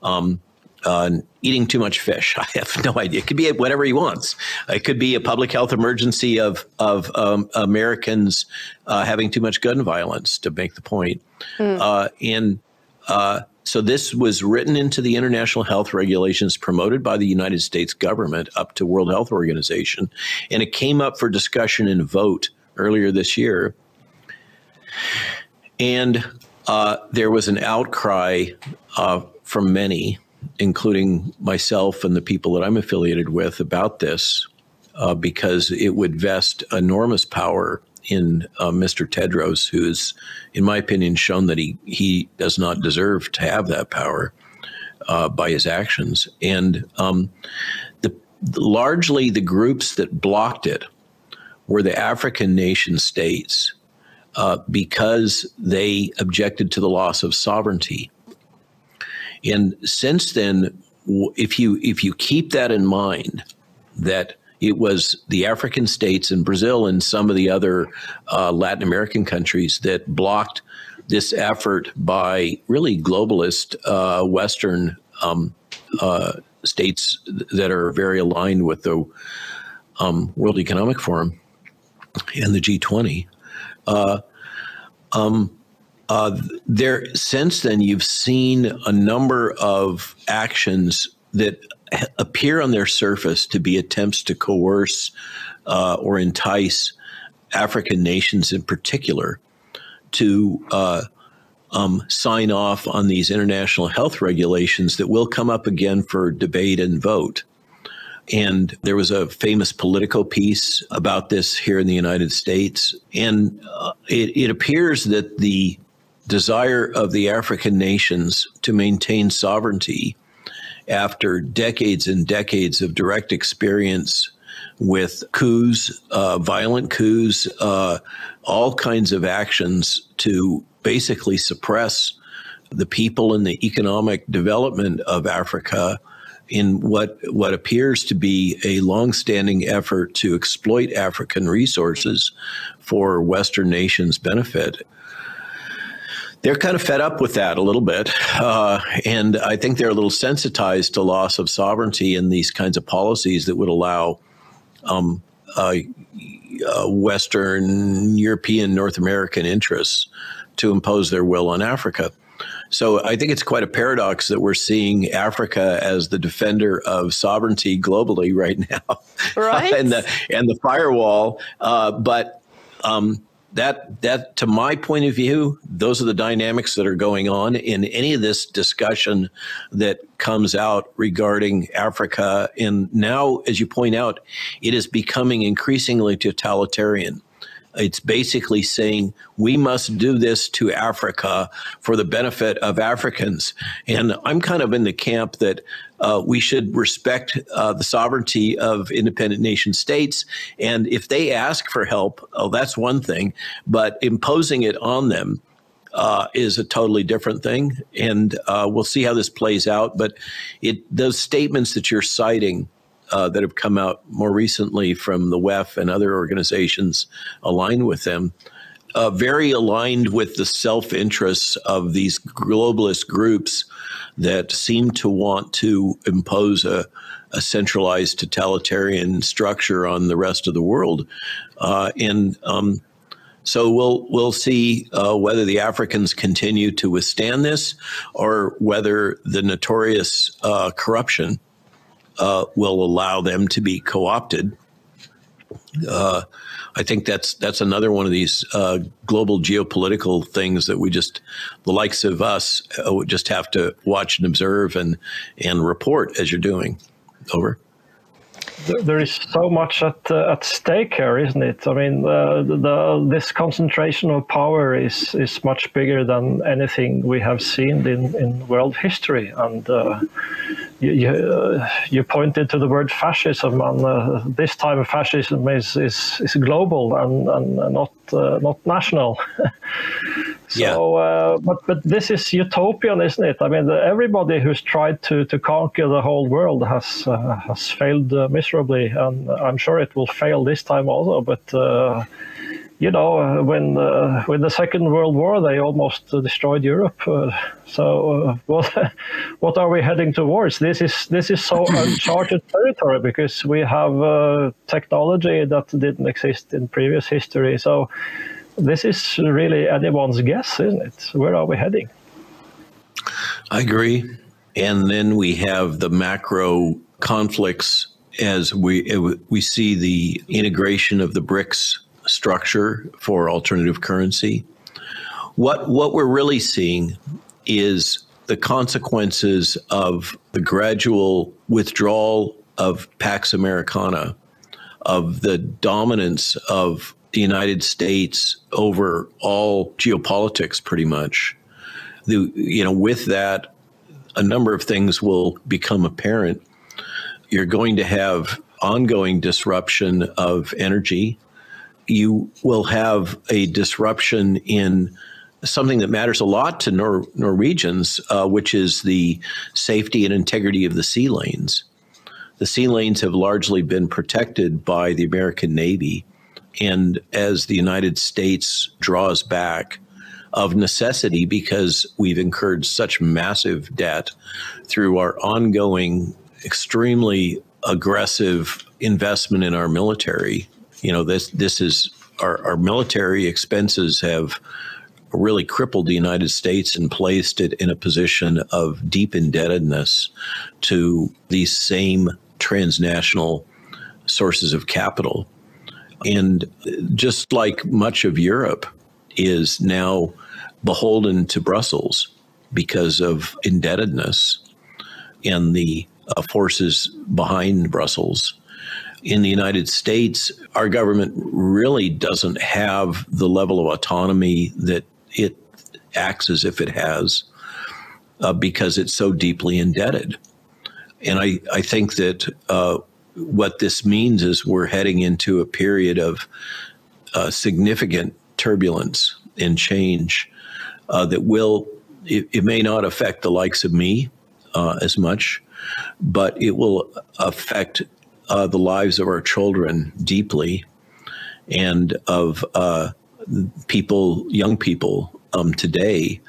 um, uh, eating too much fish. I have no idea. It could be whatever he wants. It could be a public health emergency of of um, Americans uh, having too much gun violence. To make the point, mm. uh, and uh, so this was written into the international health regulations promoted by the United States government up to World Health Organization, and it came up for discussion and vote earlier this year. And uh, there was an outcry uh, from many including myself and the people that I'm affiliated with, about this uh, because it would vest enormous power in uh, Mr. Tedros, who's, in my opinion, shown that he, he does not deserve to have that power uh, by his actions. And um, the, largely the groups that blocked it were the African nation states uh, because they objected to the loss of sovereignty. And since then, if you if you keep that in mind, that it was the African states and Brazil and some of the other uh, Latin American countries that blocked this effort by really globalist uh, Western um, uh, states that are very aligned with the um, World Economic Forum and the G20. Uh, um, uh, there since then, you've seen a number of actions that appear on their surface to be attempts to coerce uh, or entice African nations, in particular, to uh, um, sign off on these international health regulations that will come up again for debate and vote. And there was a famous Politico piece about this here in the United States. And uh, it, it appears that the desire of the African nations to maintain sovereignty after decades and decades of direct experience with coups, uh, violent coups, uh, all kinds of actions to basically suppress the people and the economic development of Africa in what what appears to be a long-standing effort to exploit African resources for Western nations' benefit they're kind of fed up with that a little bit. Uh, and I think they're a little sensitized to loss of sovereignty and these kinds of policies that would allow um, uh, uh, Western, European, North American interests to impose their will on Africa. So I think it's quite a paradox that we're seeing Africa as the defender of sovereignty globally right now, right? and the and the firewall. Uh, but um, that that to my point of view those are the dynamics that are going on in any of this discussion that comes out regarding africa and now as you point out it is becoming increasingly totalitarian it's basically saying we must do this to Africa for the benefit of Africans. And I'm kind of in the camp that uh, we should respect uh, the sovereignty of independent nation states. And if they ask for help, oh, that's one thing. But imposing it on them uh, is a totally different thing. And uh, we'll see how this plays out. But it those statements that you're citing uh, that have come out more recently from the WEF and other organizations aligned with them, uh, very aligned with the self interests of these globalist groups that seem to want to impose a, a centralized totalitarian structure on the rest of the world. Uh, and um, So we'll we'll see uh, whether the Africans continue to withstand this, or whether the notorious uh, corruption uh, will allow them to be co-opted. I think that's that's another one of these uh, global geopolitical things that we just the likes of us uh, just have to watch and observe and and report as you're doing. Over. There- is so much at uh, at stake here, isn't it? I mean, uh, the, the this concentration of power is is much bigger than anything we have seen in, in world history. And uh, you you, uh, you pointed to the word fascism, and uh, this time fascism is is, is global and and not uh, not national. Yeah. So, uh, but but this is utopian, isn't it? I mean, the, everybody who's tried to, to conquer the whole world has uh, has failed uh, miserably, and I'm sure it will fail this time also. But uh, you know, uh, when uh, when the Second World War, they almost uh, destroyed Europe. Uh, so, uh, what what are we heading towards? This is this is so uncharted territory because we have uh, technology that didn't exist in previous history. So this is really anyone's guess, isn't it? Where are we heading? I agree. And then we have the macro conflicts as we we see the integration of the BRICS structure for alternative currency. What what we're really seeing is the consequences of the gradual withdrawal of Pax Americana, of the dominance of the United States over all geopolitics, pretty much. The, you know, with that, a number of things will become apparent. You're going to have ongoing disruption of energy. You will have a disruption in something that matters a lot to Nor- Norwegians, uh, which is the safety and integrity of the sea lanes. The sea lanes have largely been protected by the American Navy. And as the United States draws back, of necessity because we've incurred such massive debt through our ongoing, extremely aggressive investment in our military. You know, this this is our, our military expenses have really crippled the United States and placed it in a position of deep indebtedness to these same transnational sources of capital. And just like much of Europe is now beholden to Brussels because of indebtedness and the uh, forces behind Brussels. In the United States, our government really doesn't have the level of autonomy that it acts as if it has uh, because it's so deeply indebted. And I, I think that uh, what this means is we're heading into a period of uh, significant turbulence and change uh, that will, it, it, may not affect the likes of me uh, as much, but it will affect uh, the lives of our children deeply and of uh, people, young people um, today.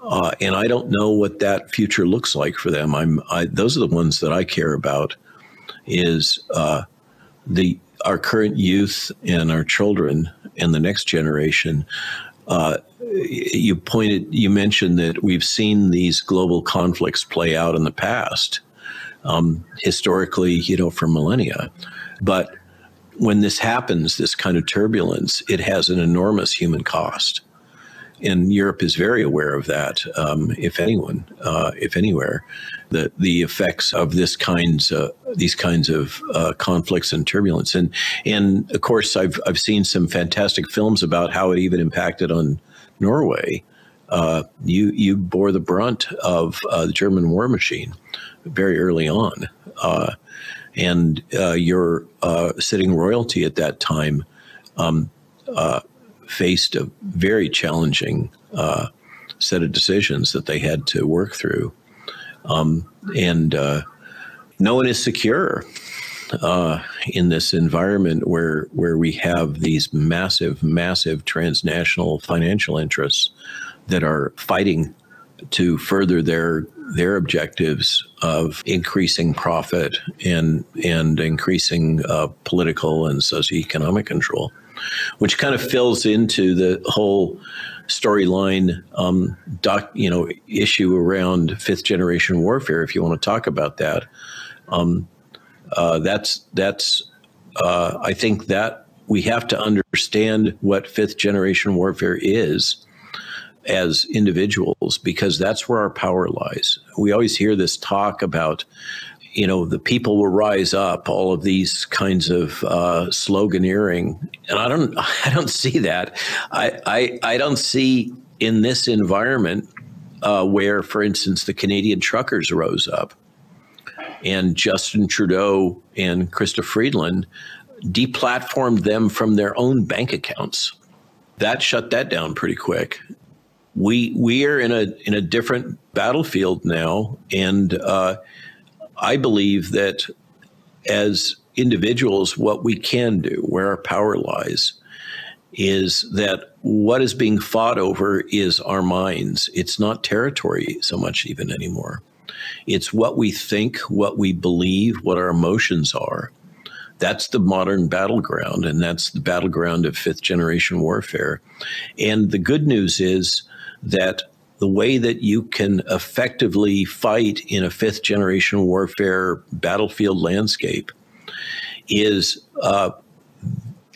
Uh, and I don't know what that future looks like for them. I'm I, those are the ones that I care about. Is uh, the our current youth and our children and the next generation. Uh, you pointed, you mentioned that we've seen these global conflicts play out in the past, um, historically, you know, for millennia. But when this happens, this kind of turbulence, it has an enormous human cost. And Europe is very aware of that, um, if anyone, uh, if anywhere, the the effects of this kinds uh, these kinds of uh, conflicts and turbulence. And and of course, I've I've seen some fantastic films about how it even impacted on Norway. Uh, you you bore the brunt of uh, the German war machine very early on, uh, and your sitting royalty at that time. Um, faced a very challenging uh, set of decisions that they had to work through. Um, and uh, no one is secure uh, in this environment where where we have these massive, massive transnational financial interests that are fighting to further their their objectives of increasing profit and and increasing uh, political and socioeconomic control. Which kind of fills into the whole storyline um, doc, you know, issue around fifth generation warfare. If you want to talk about that, um, uh, that's that's uh, I think that we have to understand what fifth generation warfare is as individuals because that's where our power lies. We always hear this talk about, you know, the people will rise up, all of these kinds of uh, sloganeering, and I don't, I don't see that. I, I, I don't see in this environment uh, where, for instance, the Canadian truckers rose up, and Justin Trudeau and Chrystia Freeland deplatformed them from their own bank accounts. That shut that down pretty quick we we are in a in a different battlefield now, and uh, I believe that as individuals, what we can do, where our power lies, is that what is being fought over is our minds. It's not territory so much even anymore. It's what we think, what we believe, what our emotions are. That's the modern battleground, and that's the battleground of fifth generation warfare. And the good news is that the way that you can effectively fight in a fifth generation warfare battlefield landscape is uh,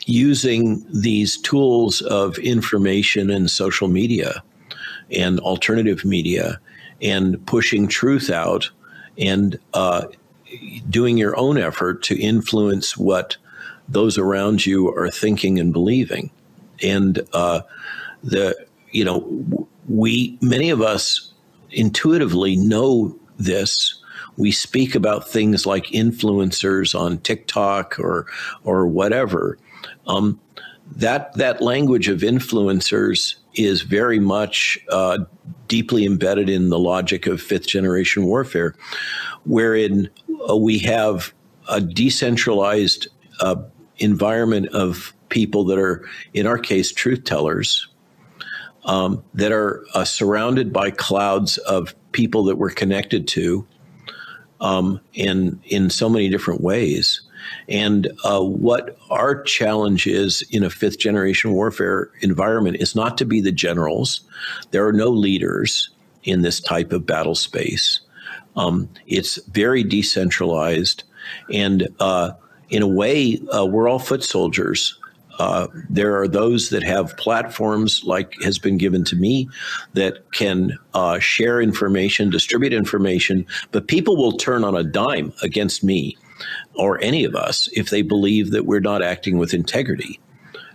using these tools of information and social media and alternative media and pushing truth out and uh, doing your own effort to influence what those around you are thinking and believing. And uh, the, you know, we many of us intuitively know this we speak about things like influencers on TikTok or or whatever. Um, that that language of influencers is very much uh, deeply embedded in the logic of fifth generation warfare, wherein uh, we have a decentralized uh, environment of people that are, in our case, truth tellers um, that are uh, surrounded by clouds of people that we're connected to um, in in so many different ways. And uh, what our challenge is in a fifth generation warfare environment is not to be the generals. There are no leaders in this type of battle space. Um, it's very decentralized, and uh, in a way, uh, we're all foot soldiers uh, there are those that have platforms like has been given to me that can uh, share information, distribute information, but people will turn on a dime against me or any of us if they believe that we're not acting with integrity.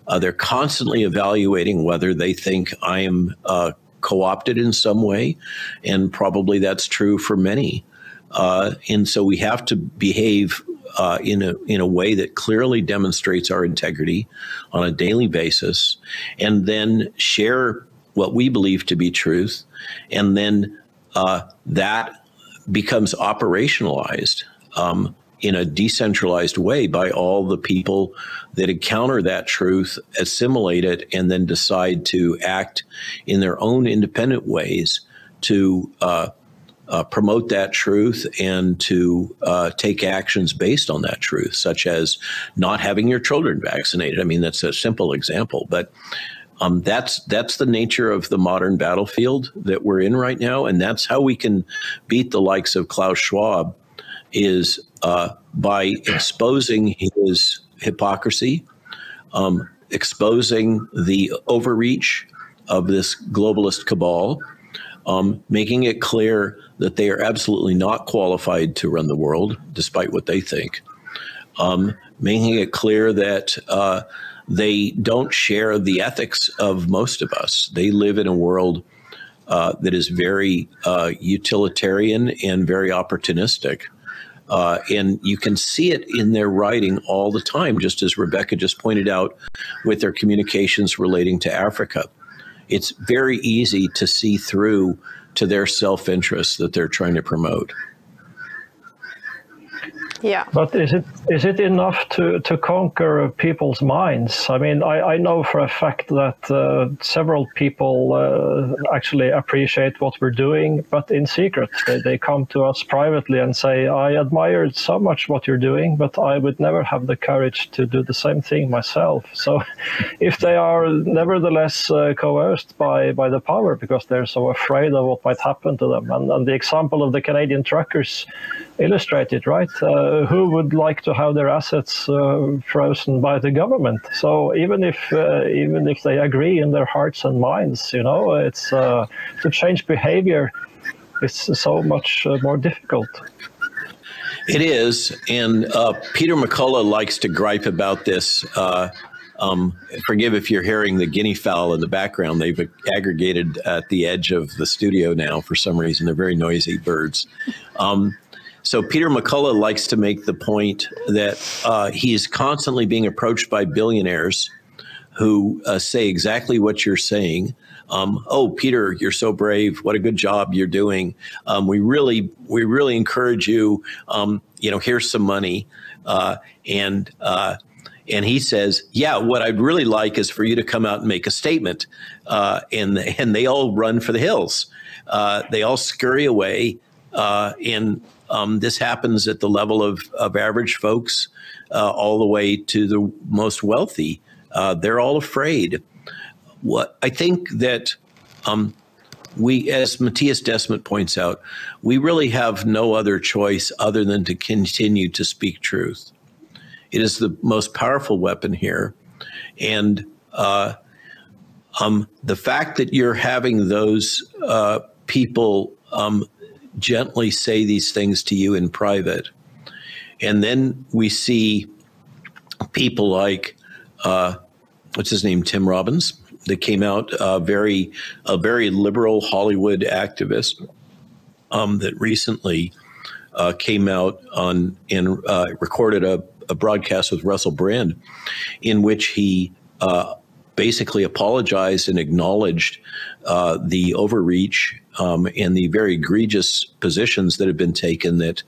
Uh, they're constantly evaluating whether they think I am uh, co opted in some way, and probably that's true for many. Uh, and so we have to behave uh, in a in a way that clearly demonstrates our integrity on a daily basis, and then share what we believe to be truth, and then uh, that becomes operationalized um, in a decentralized way by all the people that encounter that truth, assimilate it, and then decide to act in their own independent ways to uh, uh, promote that truth and to uh, take actions based on that truth, such as not having your children vaccinated. I mean, that's a simple example, but um, that's that's the nature of the modern battlefield that we're in right now, and that's how we can beat the likes of Klaus Schwab is uh, by exposing his hypocrisy, um, exposing the overreach of this globalist cabal, um, making it clear that they are absolutely not qualified to run the world, despite what they think, um, making it clear that uh, they don't share the ethics of most of us. They live in a world uh, that is very uh, utilitarian and very opportunistic. Uh, and you can see it in their writing all the time, just as Rebecca just pointed out with their communications relating to Africa. It's very easy to see through to their self interest that they're trying to promote. Yeah. But is it is it enough to, to conquer people's minds? I mean, I, I know for a fact that uh, several people uh, actually appreciate what we're doing, but in secret. They, they come to us privately and say, I admired so much what you're doing, but I would never have the courage to do the same thing myself. So if they are nevertheless uh, coerced by, by the power because they're so afraid of what might happen to them, and, and the example of the Canadian truckers illustrated, right? Uh, who would like to have their assets uh, frozen by the government? So even if uh, even if they agree in their hearts and minds, you know, it's uh, to change behavior. It's so much uh, more difficult. It is, and uh, Peter McCullough likes to gripe about this. Um, forgive if you're hearing the guinea fowl in the background. They've aggregated at the edge of the studio now for some reason. They're very noisy birds. Um, so Peter McCullough likes to make the point that uh, he's constantly being approached by billionaires who uh, say exactly what you're saying. Um, oh, Peter, you're so brave. What a good job you're doing. Um, we really, we really encourage you. Um, you know, here's some money, uh, and uh, and he says, "Yeah, what I'd really like is for you to come out and make a statement." Uh, and and they all run for the hills. Uh, they all scurry away, and um, this happens at the level of of average folks, uh, all the way to the most wealthy. Uh, they're all afraid. What I think that um, we, as Mattias Desmet points out, we really have no other choice other than to continue to speak truth. It is the most powerful weapon here, and uh, um, the fact that you're having those uh, people um, gently say these things to you in private, and then we see people like uh, what's his name, Tim Robbins, that came out uh, very a very liberal Hollywood activist um, that recently uh, came out on and uh, recorded a, a, broadcast with Russell Brand, in which he uh, basically apologized and acknowledged uh, the overreach um, and the very egregious positions that have been taken that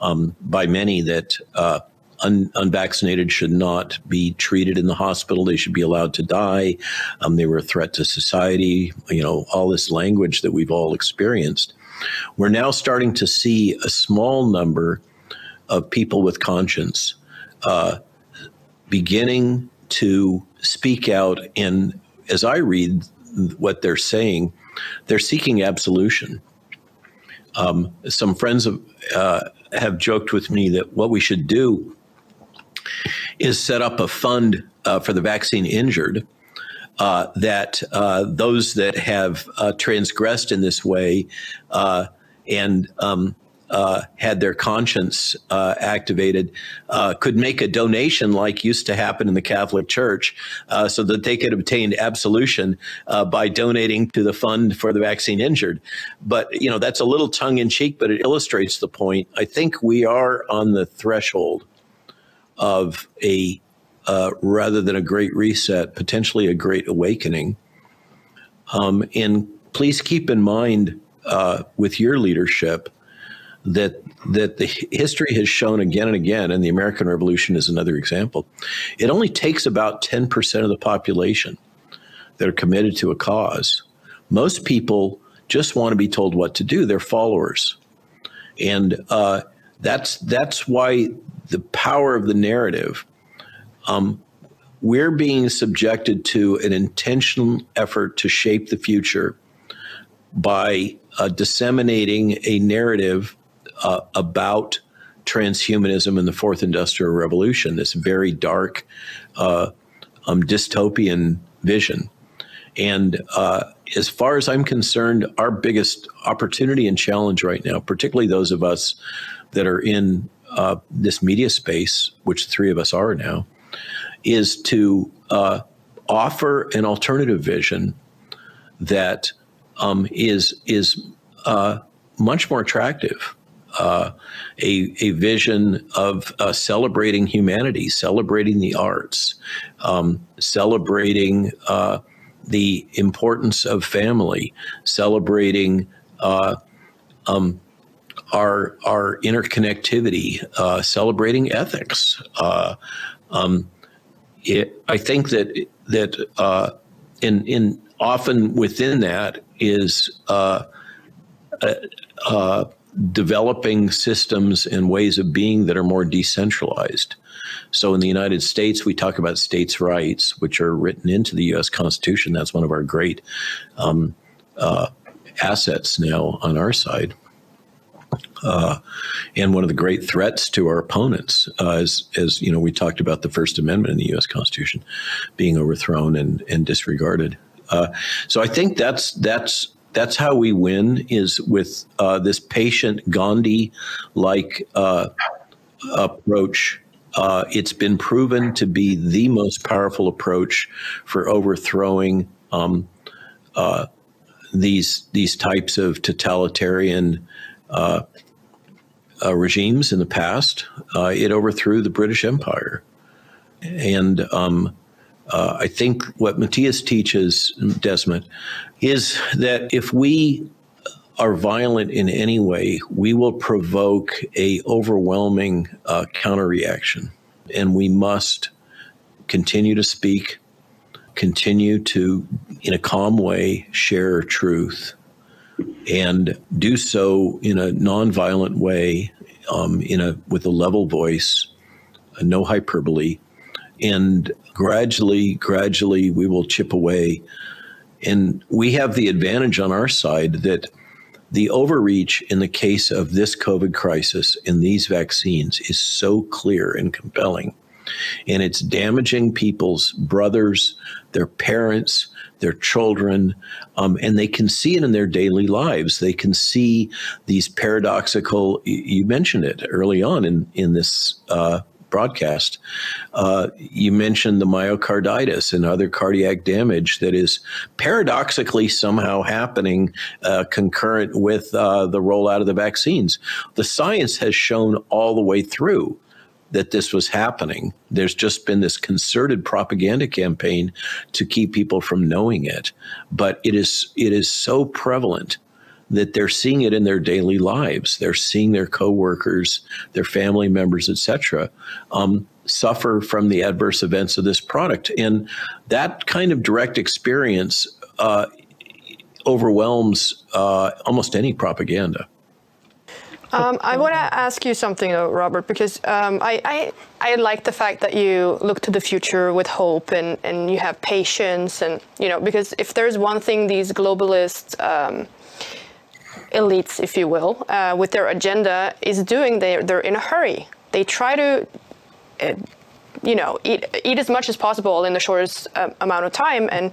um, by many that uh, un- unvaccinated should not be treated in the hospital. They should be allowed to die. Um, they were a threat to society. You know, all this language that we've all experienced. We're now starting to see a small number of people with conscience uh, beginning to speak out. And as I read what they're saying, they're seeking absolution. Um, some friends have, uh, have joked with me that what we should do is set up a fund uh, for the vaccine injured. Uh, that uh, those that have uh, transgressed in this way uh, and um, uh, had their conscience activated could make a donation, like used to happen in the Catholic Church, so that they could obtain absolution by donating to the fund for the vaccine injured. But you know that's a little tongue in cheek, but it illustrates the point. I think we are on the threshold of a uh, rather than a great reset, potentially a great awakening. Um, and please keep in mind uh, with your leadership that that the history has shown again and again, and the American Revolution is another example. It only takes about ten percent of the population that are committed to a cause. Most people just want to be told what to do; they're followers, and uh, that's that's why the power of the narrative, um, we're being subjected to an intentional effort to shape the future by uh, disseminating a narrative uh, about transhumanism and the fourth industrial revolution, this very dark uh, um, dystopian vision. And uh, as far as I'm concerned, our biggest opportunity and challenge right now, particularly those of us that are in uh, this media space, which the three of us are now, is to uh, offer an alternative vision that um, is is uh, much more attractive. Uh, a, a vision of uh, celebrating humanity, celebrating the arts, um, celebrating uh, the importance of family, celebrating um, our our interconnectivity, uh, celebrating ethics. Uh, um, it, I think that that uh, in in often within that is uh, uh, uh, developing systems and ways of being that are more decentralized. So in the United States, we talk about states' rights, which are written into the U.S. Constitution. That's one of our great um, uh, assets now on our side. Uh, and one of the great threats to our opponents, uh, as, as you know, we talked about the First Amendment in the U.S. Constitution being overthrown and, and disregarded. Uh, so I think that's that's that's how we win is with uh, this patient Gandhi-like uh, approach. Uh, it's been proven to be the most powerful approach for overthrowing um, uh, these these types of totalitarian uh, uh, regimes in the past. it overthrew the British Empire, and um, uh, I think what Mattias teaches, Desmet, is that if we are violent in any way, we will provoke a overwhelming uh, counter reaction, and we must continue to speak, continue to, in a calm way, share truth, and do so in a nonviolent way, um, in a with a level voice, no hyperbole, and gradually, gradually, we will chip away. And we have the advantage on our side that the overreach in the case of this COVID crisis in these vaccines is so clear and compelling. And it's damaging people's brothers, their parents, their children, um, and they can see it in their daily lives. They can see these paradoxical, you mentioned it early on in, in this uh, broadcast. Uh, you mentioned the myocarditis and other cardiac damage that is paradoxically somehow happening uh, concurrent with uh, the rollout of the vaccines. The science has shown all the way through that this was happening. There's just been this concerted propaganda campaign to keep people from knowing it, but it is it is so prevalent that they're seeing it in their daily lives. They're seeing their coworkers, their family members, etc., um, suffer from the adverse events of this product, and that kind of direct experience uh, overwhelms uh, almost any propaganda. Um, I want to ask you something, though, Robert, because um, I, I, I like the fact that you look to the future with hope and, and you have patience, and you know, because if there's one thing these globalists um, elites, if you will, uh, with their agenda is doing, they're, they're in a hurry. They try to, uh, you know, eat, eat as much as possible in the shortest uh, amount of time. And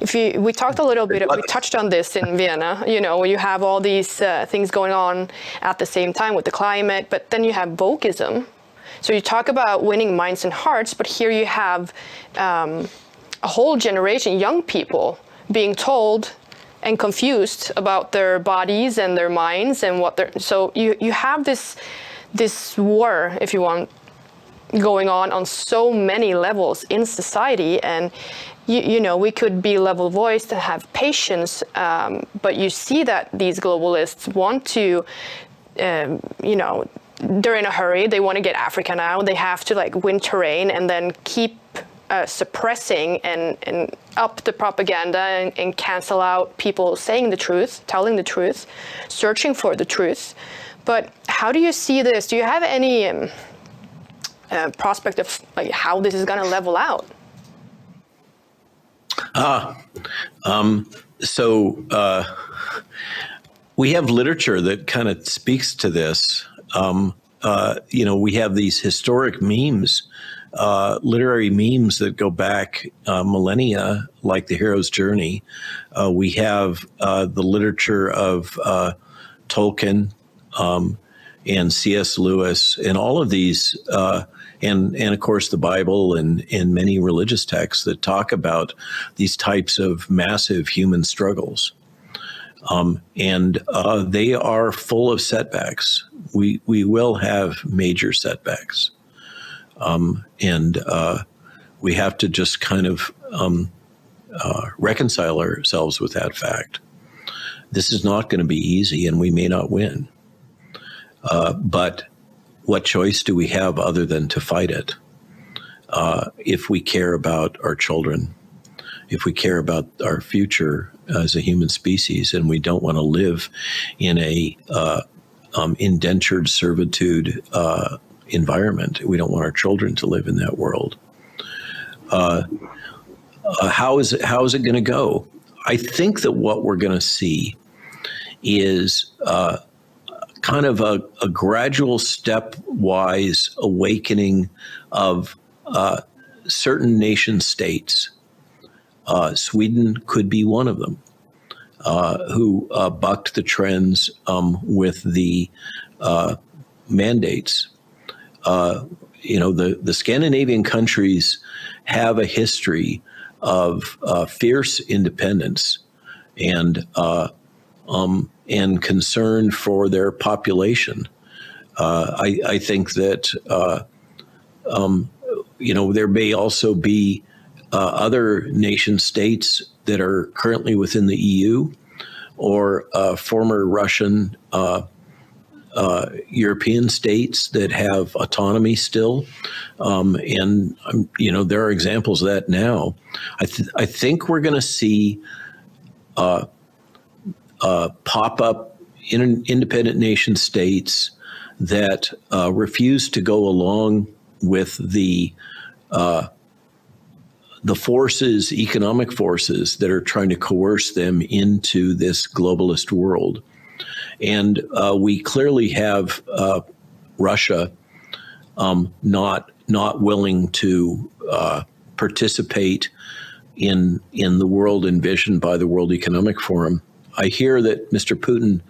if you, we talked a little bit, we touched on this in Vienna, you know, you have all these uh, things going on at the same time with the climate, but then you have wokeism. So you talk about winning minds and hearts, but here you have um, a whole generation, young people, being told and confused about their bodies and their minds and what they're so you you have this this war if you want going on on so many levels in society. And you, you know we could be level voiced and have patience um, but you see that these globalists want to um, you know they're in a hurry. They want to get africa now. They have to like win terrain and then keep uh, suppressing and, and up the propaganda and, and, cancel out people saying the truth, telling the truth, searching for the truth. But how do you see this? Do you have any um, uh, prospect of like how this is going to level out? Ah, um, so uh, we have literature that kind of speaks to this. Um, uh, you know, we have these historic memes uh, literary memes that go back uh, millennia, like the hero's journey. Uh, we have uh, the literature of uh, Tolkien um, and C.S. Lewis, and all of these, uh, and and of course the Bible and and many religious texts that talk about these types of massive human struggles. Um, and they are full of setbacks. We we will have major setbacks. Um, and uh, we have to just kind of um, uh, reconcile ourselves with that fact. This is not going to be easy, and we may not win. Uh, but what choice do we have other than to fight it? Uh, if we care about our children, if we care about our future as a human species, and we don't want to live in a uh, um, indentured servitude uh, environment, we don't want our children to live in that world. Uh, uh, how is it, how is it going to go? I think that what we're going to see is uh, kind of a, a gradual stepwise awakening of uh, certain nation states. Uh, Sweden could be one of them, uh, who bucked the trends um, with the mandates. Uh, you know, the, the Scandinavian countries have a history of uh, fierce independence and uh, um, and concern for their population. Uh, I, I, think that uh, um, you know there may also be other nation states that are currently within the EU or former Russian uh, European states that have autonomy still, um, and um, you know there are examples of that now. I, th- I think we're going to see uh, uh, pop up in independent nation states that uh, refuse to go along with the uh, the forces, economic forces that are trying to coerce them into this globalist world. And uh, we clearly have uh, Russia um, not not willing to uh, participate in in the world envisioned by the World Economic Forum. I hear that Mr. Putin.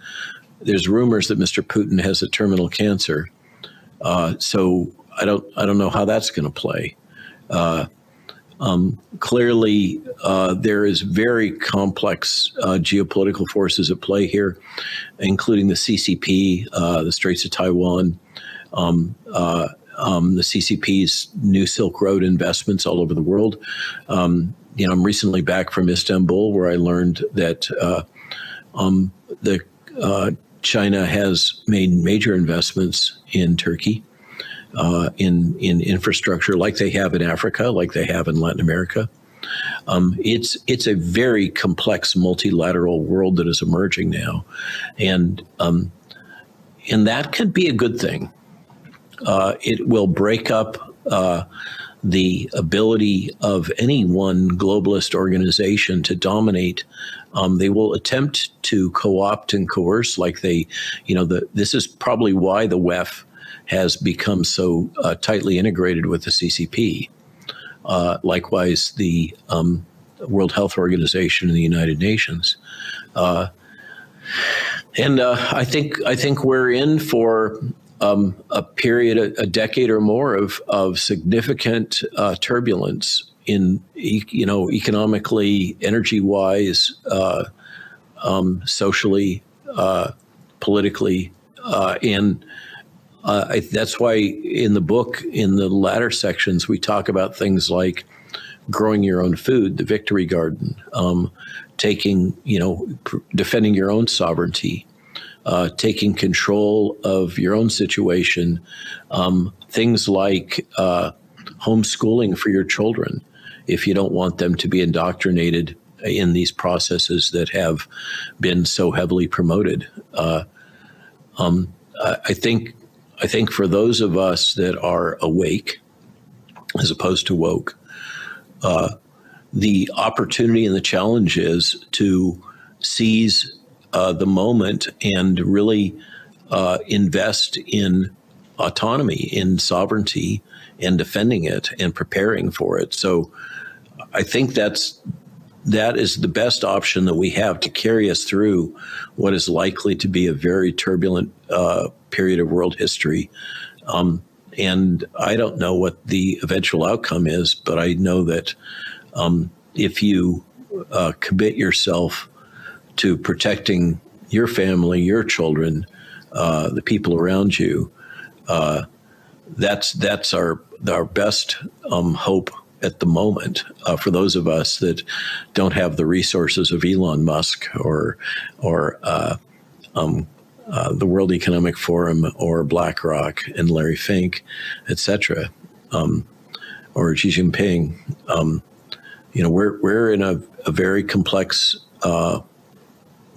There's rumors that Mr. Putin has a terminal cancer. Uh, so I don't I don't know how that's going to play. Uh, um, clearly, uh, there is very complex uh, geopolitical forces at play here, including the CCP, uh, the Straits of Taiwan, um, uh, um, the CCP's new Silk Road investments all over the world. Um, you know, I'm recently back from Istanbul, where I learned that uh, um, the uh, China has made major investments in Turkey uh, in in infrastructure like they have in Africa, like they have in Latin America. Um, it's it's a very complex multilateral world that is emerging now, and um, and that can be a good thing. Uh, it will break up uh, the ability of any one globalist organization to dominate. Um, they will attempt to co-opt and coerce, like they, you know, the, this is probably why the WEF has become so uh, tightly integrated with the CCP. Uh, likewise, the um, World Health Organization and the United Nations. Uh, and uh, I think I think we're in for um, a period, a, a, decade or more of of significant uh, turbulence in you know economically, energy wise, uh, um, socially, politically, and uh, I, that's why in the book, in the latter sections, we talk about things like growing your own food, the victory garden, um, taking, you know, pr- defending your own sovereignty, uh, taking control of your own situation, um, things like uh, homeschooling for your children if you don't want them to be indoctrinated in these processes that have been so heavily promoted. Uh, um, I think I think for those of us that are awake, as opposed to woke, uh, the opportunity and the challenge is to seize uh, the moment and really uh, invest in autonomy, in sovereignty, and defending it and preparing for it. So I think that's that is the best option that we have to carry us through what is likely to be a very turbulent uh, period of world history. Um, and I don't know what the eventual outcome is, but I know that um, if you uh, commit yourself to protecting your family, your children, uh, the people around you, uh, that's that's our our best um, hope at the moment uh, for those of us that don't have the resources of Elon Musk or or uh, um, uh, the World Economic Forum or BlackRock and Larry Fink, et cetera, um, or Xi Jinping. Um, you know, we're, we're in a, a very complex uh,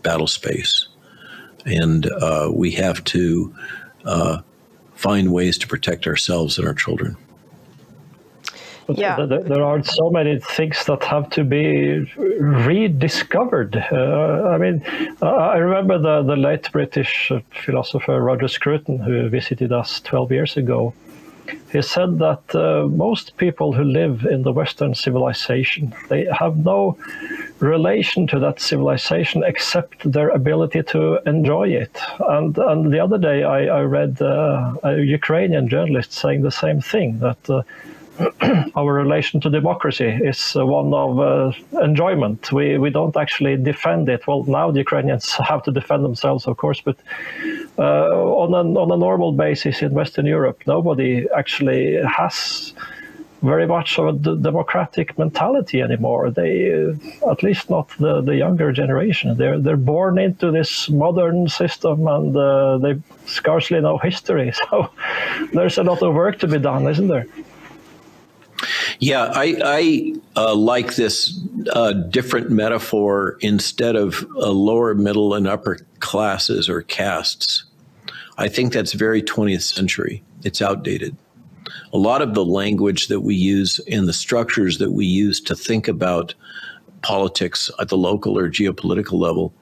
battle space, and uh, we have to uh, find ways to protect ourselves and our children. But Yeah. th- th- there are so many things that have to be rediscovered. Uh, I mean, uh, I remember the, the late British uh, philosopher Roger Scruton, who visited us 12 years ago. He said that uh, most people who live in the Western civilization they have no relation to that civilization except their ability to enjoy it. And and the other day I, I read uh, a Ukrainian journalist saying the same thing that. Our relation to democracy is uh, one of uh, enjoyment. We we don't actually defend it. Well, now the Ukrainians have to defend themselves, of course, but uh, on a on a normal basis in Western Europe, nobody actually has very much of a democratic mentality anymore. They, uh, at least not the, the younger generation. They're they're born into this modern system and uh, they scarcely know history. So there's a lot of work to be done, isn't there? Yeah, I, I uh, like this uh, different metaphor instead of uh, lower, middle, and upper classes or castes. I think that's very 20th century. It's outdated. A lot of the language that we use and the structures that we use to think about politics at the local or geopolitical level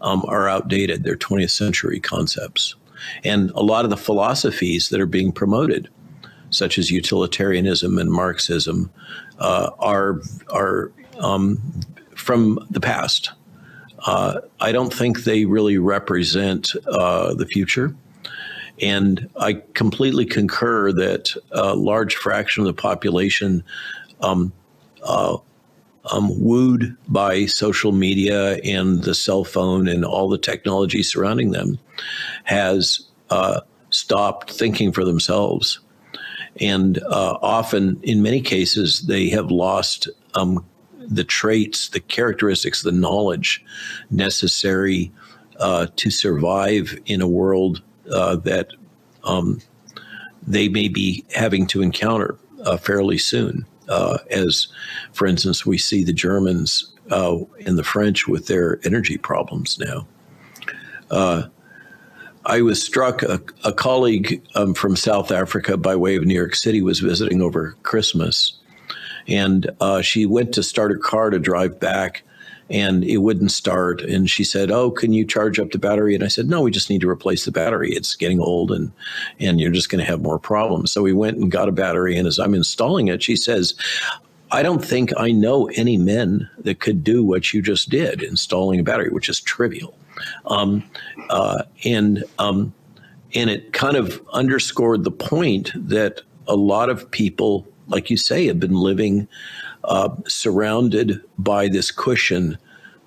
um, are outdated. They're 20th century concepts. And a lot of the philosophies that are being promoted such as utilitarianism and Marxism, uh, are are um, from the past. Uh, I don't think they really represent uh, the future. And I completely concur that a large fraction of the population, um, uh, um, wooed by social media and the cell phone and all the technology surrounding them, has uh, stopped thinking for themselves and uh, often, in many cases, they have lost um, the traits, the characteristics, the knowledge necessary uh, to survive in a world uh, that um, they may be having to encounter uh, fairly soon. Uh, as, for instance, we see the Germans uh, and the French with their energy problems now. I was struck. A, a colleague um, from South Africa, by way of New York City, was visiting over Christmas, and uh, she went to start her car to drive back, and it wouldn't start. And she said, "Oh, can you charge up the battery?" And I said, "No, we just need to replace the battery. It's getting old, and and you're just going to have more problems." So we went and got a battery, and as I'm installing it, she says. I don't think I know any men that could do what you just did, installing a battery, which is trivial. Um, uh, and um, and it kind of underscored the point that a lot of people, like you say, have been living uh, surrounded by this cushion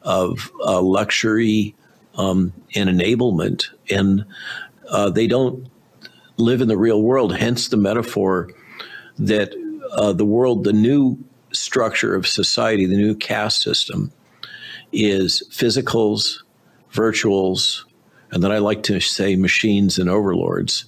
of uh, luxury um, and enablement, and uh, they don't live in the real world. Hence the metaphor that uh, the world, the new structure of society, the new caste system, is physicals, virtuals, and then I like to say machines and overlords.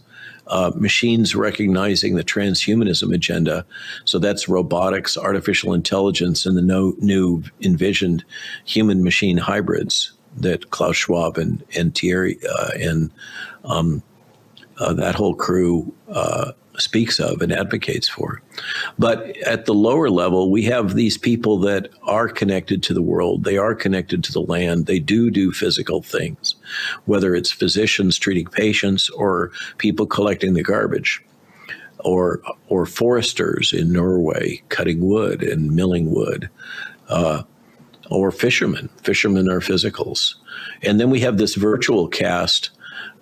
Uh, machines recognizing the transhumanism agenda. So that's robotics, artificial intelligence, and the no, new envisioned human machine hybrids that Klaus Schwab and, and Thierry uh, and um, uh, that whole crew uh, speaks of and advocates for. But at the lower level, we have these people that are connected to the world. They are connected to the land. They do do physical things, whether it's physicians treating patients or people collecting the garbage. Or, or foresters in Norway cutting wood and milling wood, uh, or fishermen. Fishermen are physicals. And then we have this virtual cast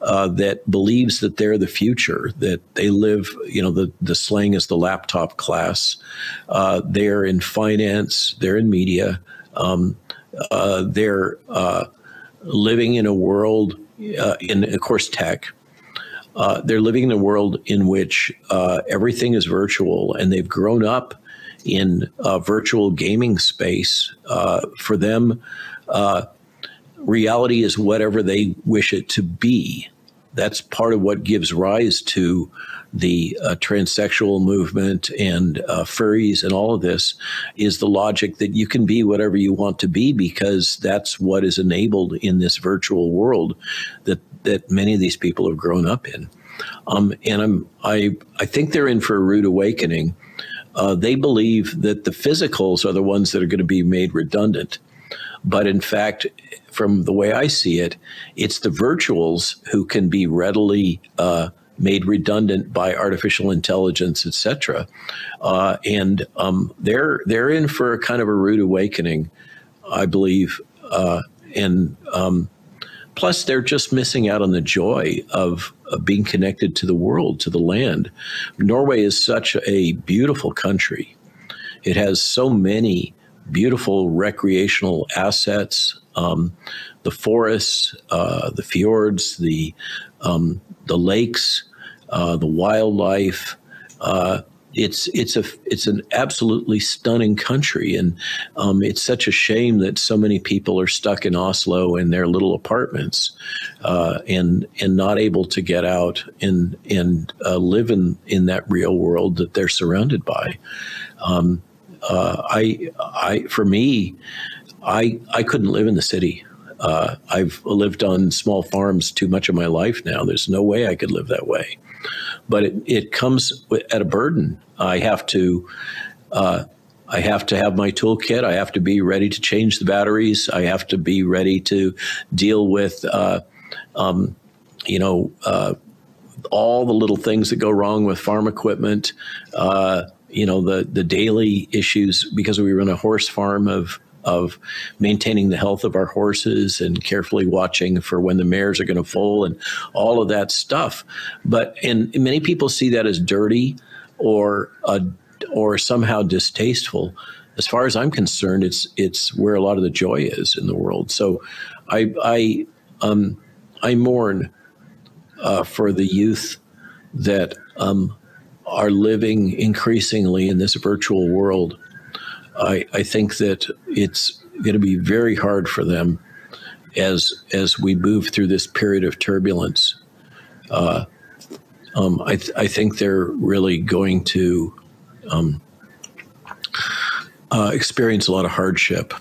uh, that believes that they're the future, that they live, you know, the, the slang is the laptop class. Uh, they're in finance, they're in media, um, uh, they're uh, living in a world, uh, in, of course, tech. Uh, they're living in a world in which everything is virtual and they've grown up in a virtual gaming space. for them, reality is whatever they wish it to be. That's part of what gives rise to the uh, transsexual movement and uh, furries and all of this is the logic that you can be whatever you want to be because that's what is enabled in this virtual world that that many of these people have grown up in. Um, and I'm I I think they're in for a rude awakening. Uh, they believe that the physicals are the ones that are going to be made redundant. But in fact, from the way I see it, it's the virtuals who can be readily uh, made redundant by artificial intelligence, et cetera. Uh, and um, they're they're in for a kind of a rude awakening, I believe. Uh, and um, plus, they're just missing out on the joy of, of being connected to the world, to the land. Norway is such a beautiful country. It has so many beautiful recreational assets, um, the forests, uh, the fjords, the um, the lakes, uh, the wildlife. Uh, it's it's a it's an absolutely stunning country, and um, it's such a shame that so many people are stuck in Oslo in their little apartments, uh, and and not able to get out and and uh, live in in that real world that they're surrounded by. Um, uh, I, I, for me, I, I couldn't live in the city. Uh, I've lived on small farms too much of my life now. There's no way I could live that way. But it, it comes at a burden. I have to, uh, I have to have my toolkit. I have to be ready to change the batteries. I have to be ready to deal with, uh, um, you know, uh, all the little things that go wrong with farm equipment. Uh, you know the the daily issues because we run a horse farm of of maintaining the health of our horses and carefully watching for when the mares are going to foal and all of that stuff. But and many people see that as dirty or uh, or somehow distasteful. As far as I'm concerned, it's it's where a lot of the joy is in the world. So I I um, I mourn uh, for the youth that um, are living increasingly in this virtual world, I, I think that it's going to be very hard for them as as we move through this period of turbulence. Uh, um, I, th- I think they're really going to um, uh, experience a lot of hardship.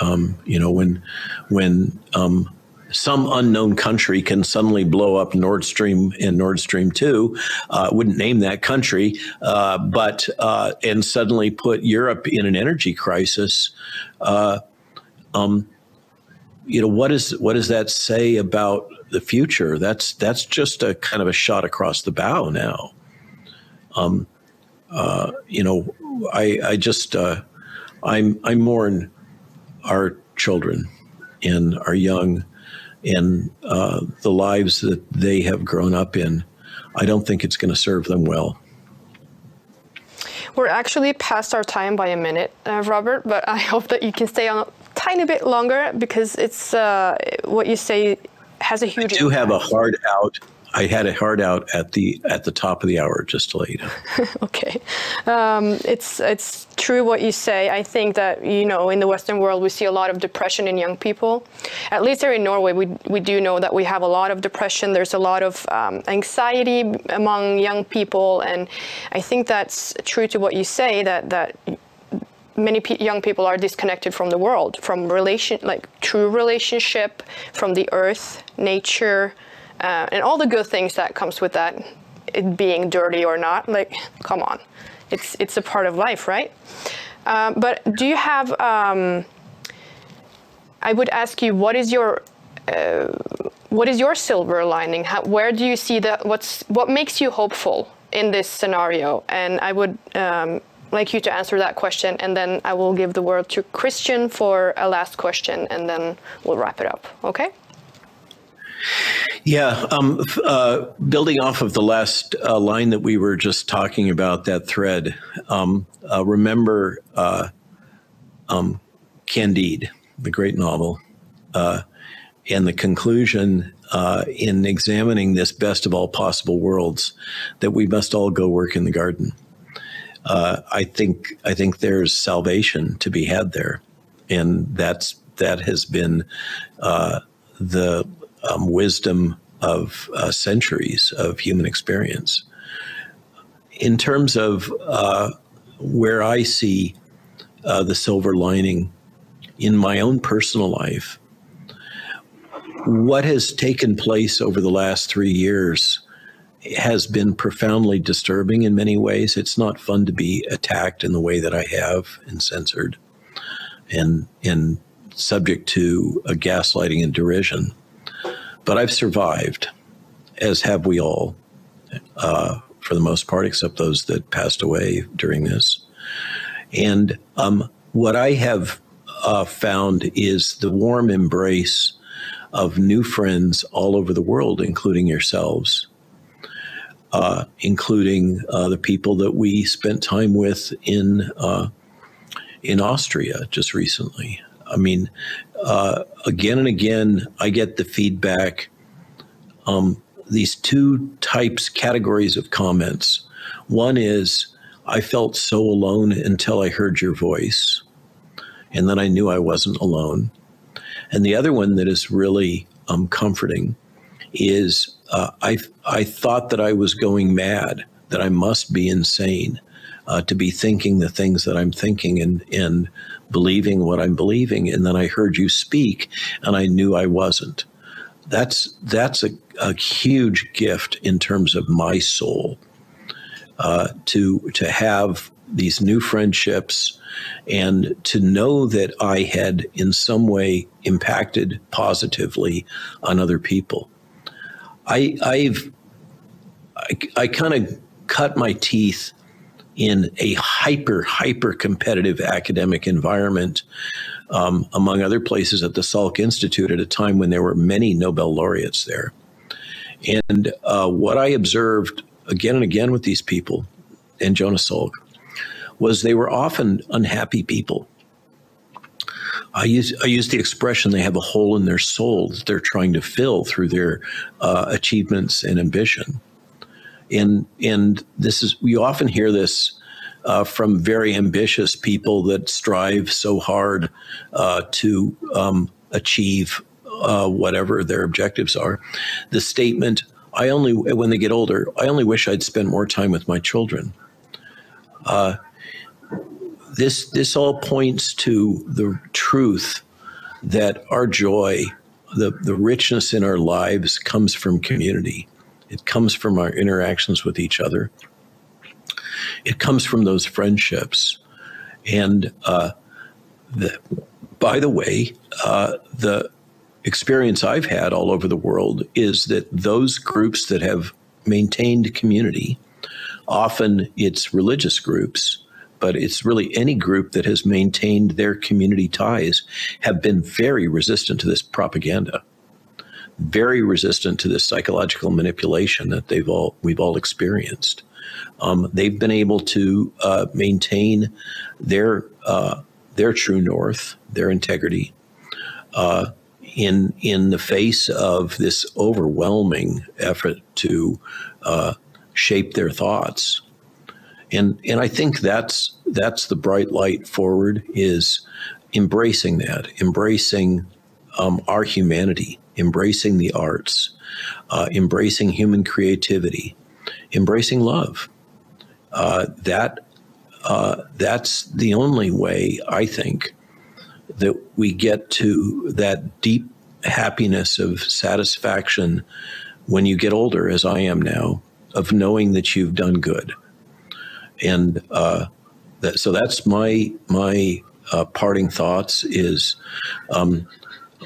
Um, you know, when when um, some unknown country can suddenly blow up Nord Stream and Nord Stream 2. Uh, wouldn't name that country, uh, but uh, and suddenly put Europe in an energy crisis. Uh, um, you know what is what does that say about the future? That's that's just a kind of a shot across the bow now. Um, uh, you know, I I just uh, I'm I mourn our children and our young and uh, the lives that they have grown up in, I don't think it's going to serve them well. We're actually past our time by a minute, uh, Robert, but I hope that you can stay on a tiny bit longer because it's uh, what you say has a huge. I do impact. have a hard out I had a hard out at the at the top of the hour, just to let you know. okay, um, it's it's true what you say. I think that you know in the Western world we see a lot of depression in young people. At least here in Norway, we we do know that we have a lot of depression. There's a lot of um, anxiety among young people, and I think that's true to what you say that that many pe- young people are disconnected from the world, from relation like true relationship, from the earth, nature uh, and all the good things that comes with that, it being dirty or not. Like, come on, it's it's a part of life, right? Um, but do you have? Um, I would ask you, what is your uh, what is your silver lining? How, where do you see that? What's what makes you hopeful in this scenario? And I would um, like you to answer that question, and then I will give the word to Christian for a last question, and then we'll wrap it up. Okay. Yeah, um, uh, building off of the last uh, line that we were just talking about, that thread, um, uh, remember uh, um, Candide, the great novel, uh, and the conclusion uh, in examining this best of all possible worlds that we must all go work in the garden. I think I think there's salvation to be had there, and that's that has been the um, wisdom of uh, centuries of human experience. In terms of uh, where I see uh, the silver lining in my own personal life, what has taken place over the last three years has been profoundly disturbing in many ways. It's not fun to be attacked in the way that I have and censored and and subject to a gaslighting and derision. But I've survived, as have we all, uh, for the most part, except those that passed away during this. And um, what I have uh, found is the warm embrace of new friends all over the world, including yourselves, uh, including uh, the people that we spent time with in uh, in Austria just recently. I mean, uh, again and again, I get the feedback. Um, these two types, categories of comments. One is, I felt so alone until I heard your voice, and then I knew I wasn't alone. And the other one that is really um, comforting is uh, I, I thought that I was going mad, that I must be insane uh, to be thinking the things that I'm thinking and, and believing what I'm believing. And then I heard you speak and I knew I wasn't. That's, that's a, a huge gift in terms of my soul uh, to, to have these new friendships and to know that I had in some way impacted positively on other people. I, I've I, I kind of cut my teeth in a hyper hyper competitive academic environment, um, among other places at the Salk Institute at a time when there were many Nobel laureates there. And uh, what I observed again and again with these people, and Jonas Salk, was they were often unhappy people. I use I use the expression they have a hole in their soul that they're trying to fill through their uh, achievements and ambition. And and this is we often hear this uh, from very ambitious people that strive so hard uh, to um, achieve uh, whatever their objectives are. The statement, "I only when they get older, I only wish I'd spend more time with my children." Uh, this this all points to the truth that our joy, the the richness in our lives, comes from community. It comes from our interactions with each other. It comes from those friendships, and uh, the, by the way, uh, the experience I've had all over the world is that those groups that have maintained community, often it's religious groups, but it's really any group that has maintained their community ties, have been very resistant to this propaganda, very resistant to this psychological manipulation that they've all we've all experienced. Um, they've been able to uh, maintain their uh, their true north, their integrity, uh, in in the face of this overwhelming effort to uh, shape their thoughts. And and I think that's that's the bright light forward is embracing that, embracing um, our humanity, embracing the arts, uh, embracing human creativity, embracing love. Uh, that uh, that's the only way I think that we get to that deep happiness of satisfaction when you get older, as I am now, of knowing that you've done good. And uh, that, so that's my my uh, parting thoughts is um,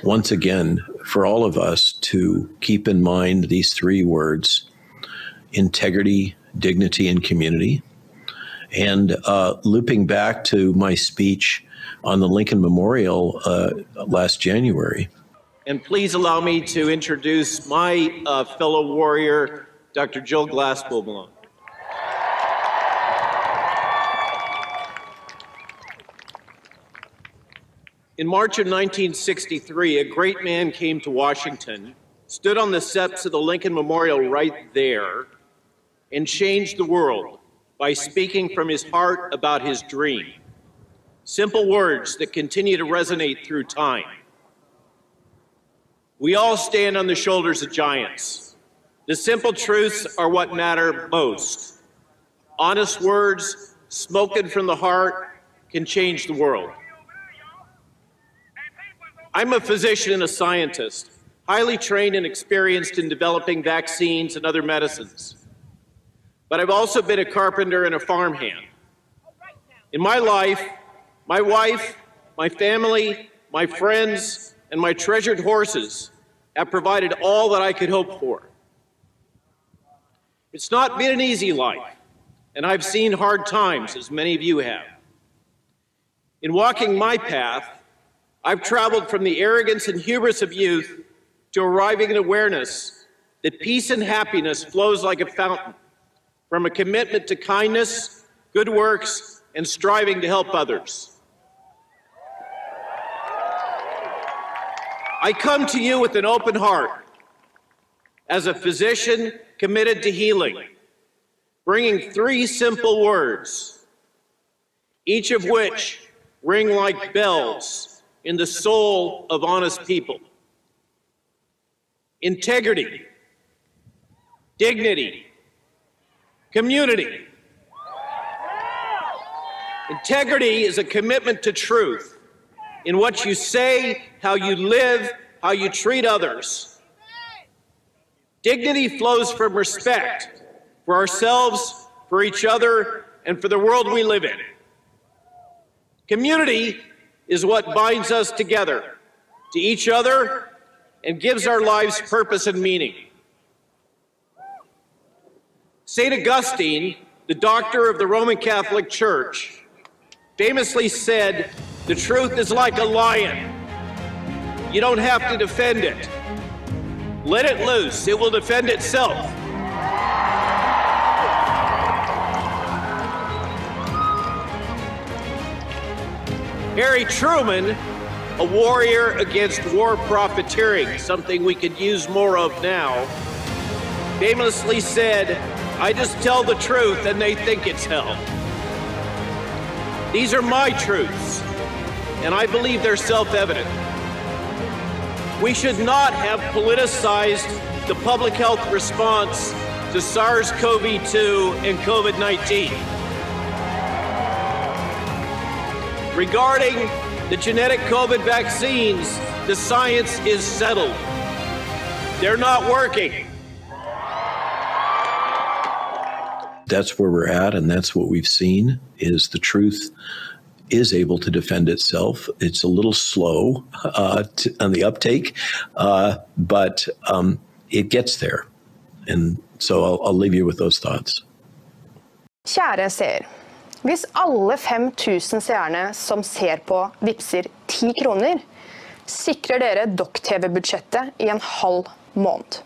once again for all of us to keep in mind these three words: integrity, dignity, and community. And uh, looping back to my speech on the Lincoln Memorial uh, last January. And please allow me to introduce my uh, fellow warrior, Dr. Jill Glasspool Malone. In March of 1963, a great man came to Washington, stood on the steps of the Lincoln Memorial right there, and changed the world by speaking from his heart about his dream. Simple words that continue to resonate through time. We all stand on the shoulders of giants. The simple truths are what matter most. Honest words, spoken from the heart, can change the world. I'm a physician and a scientist, highly trained and experienced in developing vaccines and other medicines. But I've also been a carpenter and a farmhand. In my life, my wife, my family, my friends, and my treasured horses have provided all that I could hope for. It's not been an easy life, and I've seen hard times, as many of you have. In walking my path, I've traveled from the arrogance and hubris of youth to arriving at awareness that peace and happiness flows like a fountain from a commitment to kindness, good works, and striving to help others. I come to you with an open heart as a physician committed to healing, bringing three simple words, each of which ring like bells in the soul of honest people. Integrity, dignity, community. Integrity is a commitment to truth in what you say, how you live, how you treat others. Dignity flows from respect for ourselves, for each other, and for the world we live in. Community is what binds us together to each other and gives our lives purpose and meaning. St. Augustine, the doctor of the Roman Catholic Church, famously said, The truth is like a lion. You don't have to defend it. Let it loose, it will defend itself. Harry Truman, a warrior against war profiteering, something we could use more of now, famously said, I just tell the truth and they think it's hell. These are my truths, and I believe they're self evident. We should not have politicized the public health response to SARS CoV 2 and COVID 19. Regarding the genetic COVID vaccines, the science is settled. They're not working. That's where we're at, and that's what we've seen is the truth is able to defend itself. It's a little slow uh, to, on the uptake, uh, but um, it gets there. And so I'll, I'll leave you with those thoughts. Kjære seer. Hvis alle 5000 seerne som ser på, vippser 10 kroner, sikrer dere Dokk-TV-budsjettet i en halv måned.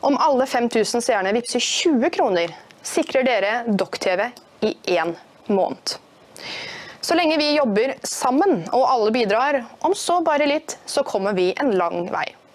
Om alle 5000 seerne vippser 20 kroner, sikrer dere Dokk-TV i én måned. Så lenge vi jobber sammen og alle bidrar, om så bare litt, så kommer vi en lang vei.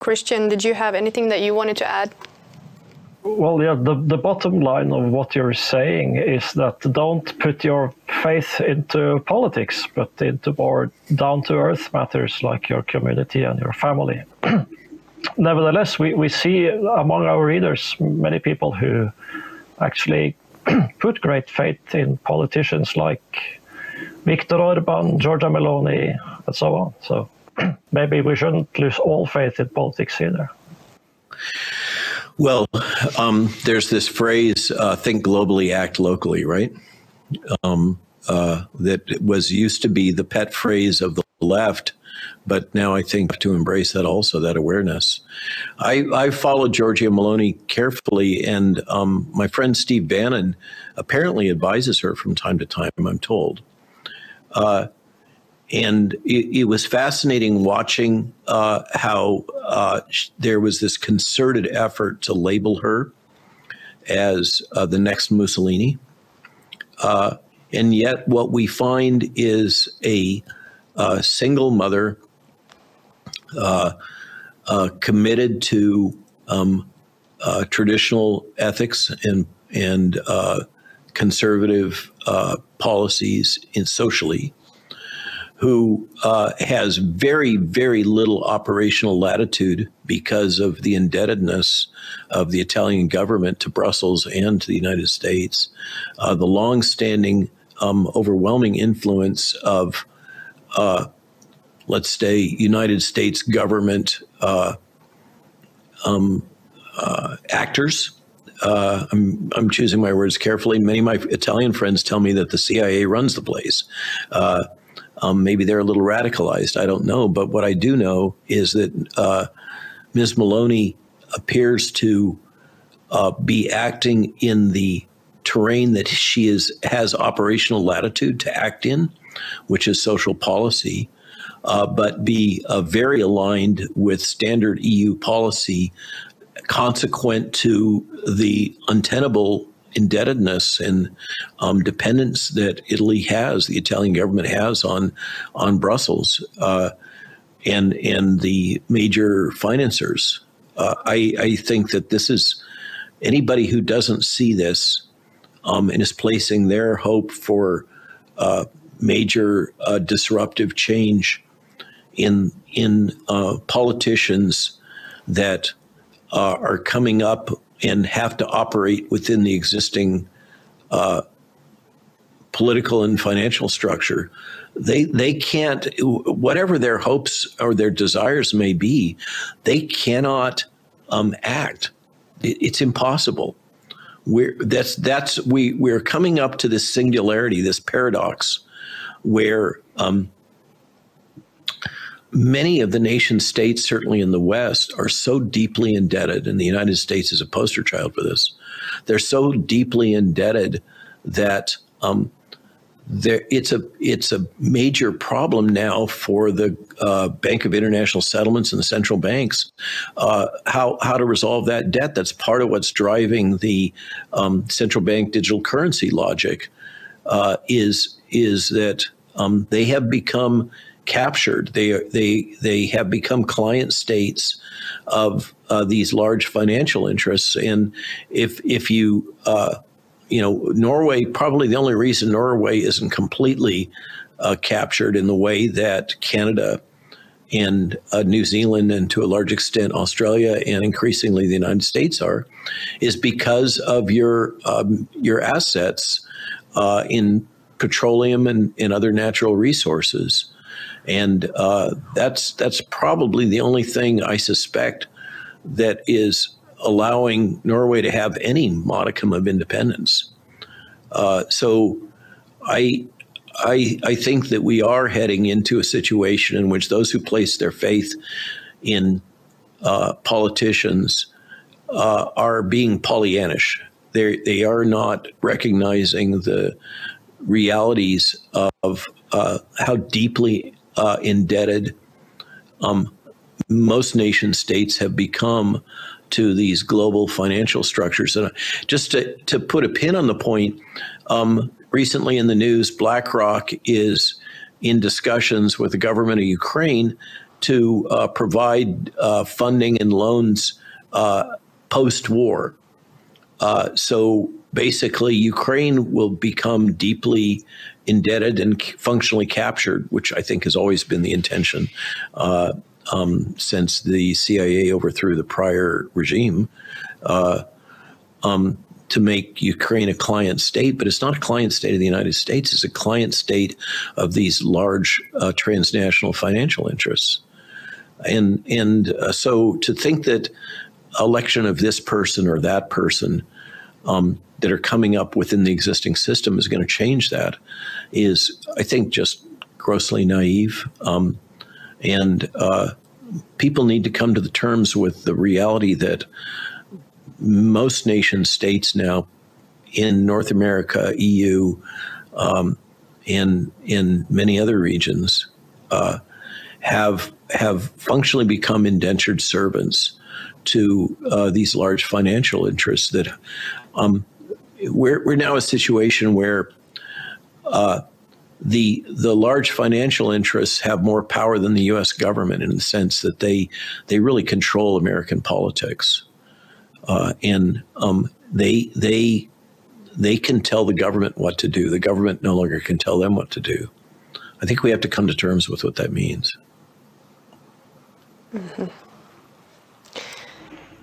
Christian, did you have anything that you wanted to add? Well, yeah, the, the bottom line of what you're saying is that don't put your faith into politics, but into more down to earth matters like your community and your family. Nevertheless, we, we see among our readers many people who actually put great faith in politicians like Viktor Orban, Giorgia Meloni, and so on. So maybe we shouldn't lose all faith in politics either. Well, um, there's this phrase uh, think globally, act locally, right? Um, uh, that was used to be the pet phrase of the left, but now I think to embrace that also, that awareness. I, I followed Giorgia Meloni carefully, and um, my friend Steve Bannon apparently advises her from time to time, I'm told. Uh, and it, it was fascinating watching uh, how uh, sh- there was this concerted effort to label her as uh, the next Mussolini. Uh, and yet, what we find is a, uh single mother uh, committed to um, traditional ethics and and conservative policies in socially, who uh, has very very little operational latitude because of the indebtedness of the Italian government to Brussels and to the United States, uh, the long-standing um, overwhelming influence of let's say United States government uh, um, uh, actors. Uh, I'm, I'm choosing my words carefully. Many of my Italian friends tell me that the CIA runs the place. Uh, um, maybe they're a little radicalized. I don't know. But what I do know is that uh, Ms. Meloni appears to uh, be acting in the terrain that she is has operational latitude to act in, which is social policy uh, but be uh, very aligned with standard EU policy, consequent to the untenable indebtedness and um, dependence that Italy has, the Italian government has on on Brussels uh, and and the major financiers. Uh, I, I think that this is anybody who doesn't see this um, and is placing their hope for uh, major uh, disruptive change in in uh, politicians that uh, are coming up and have to operate within the existing uh, political and financial structure. They they can't whatever their hopes or their desires may be, they cannot um, act. It, it's impossible. We're that's that's we we're coming up to this singularity, this paradox, where um, many of the nation states, certainly in the West, are so deeply indebted, and the United States is a poster child for this. They're so deeply indebted that um, there, it's a it's a major problem now for the uh, Bank of International Settlements and the central banks. Uh, how how to resolve that debt? That's part of what's driving the um, central bank digital currency logic. Uh, is is that um, they have become captured. They they they have become client states of uh, these large financial interests. And if if you uh, you know Norway, probably the only reason Norway isn't completely uh, captured in the way that Canada and uh, New Zealand, and to a large extent Australia, and increasingly the United States are, is because of your um, your assets uh, in petroleum and, and other natural resources and uh, that's that's probably the only thing I suspect that is allowing Norway to have any modicum of independence. Uh, so, I. I, I think that we are heading into a situation in which those who place their faith in uh, politicians uh, are being Pollyannish. They they are not recognizing the realities of uh, how deeply uh, indebted um, most nation states have become to these global financial structures. And just to, to put a pin on the point, um, recently in the news, BlackRock is in discussions with the government of Ukraine to uh, provide uh, funding and loans uh, post war. Uh, so basically, Ukraine will become deeply indebted and functionally captured, which I think has always been the intention uh, um, since the CIA overthrew the prior regime. Uh, um, to make Ukraine a client state, but it's not a client state of the United States. It's a client state of these large uh, transnational financial interests. And and uh, so to think that election of this person or that person um, that are coming up within the existing system is going to change that is, I think, just grossly naive. Um, and uh, people need to come to the terms with the reality that most nation states now in North America, EU, um, and in many other regions uh, have have functionally become indentured servants to uh, these large financial interests. That um, we're we're now a situation where uh, the the large financial interests have more power than the U.S. government in the sense that they they really control American politics, uh, and um, they they they can tell the government what to do. The government no longer can tell them what to do. I think we have to come to terms with what that means.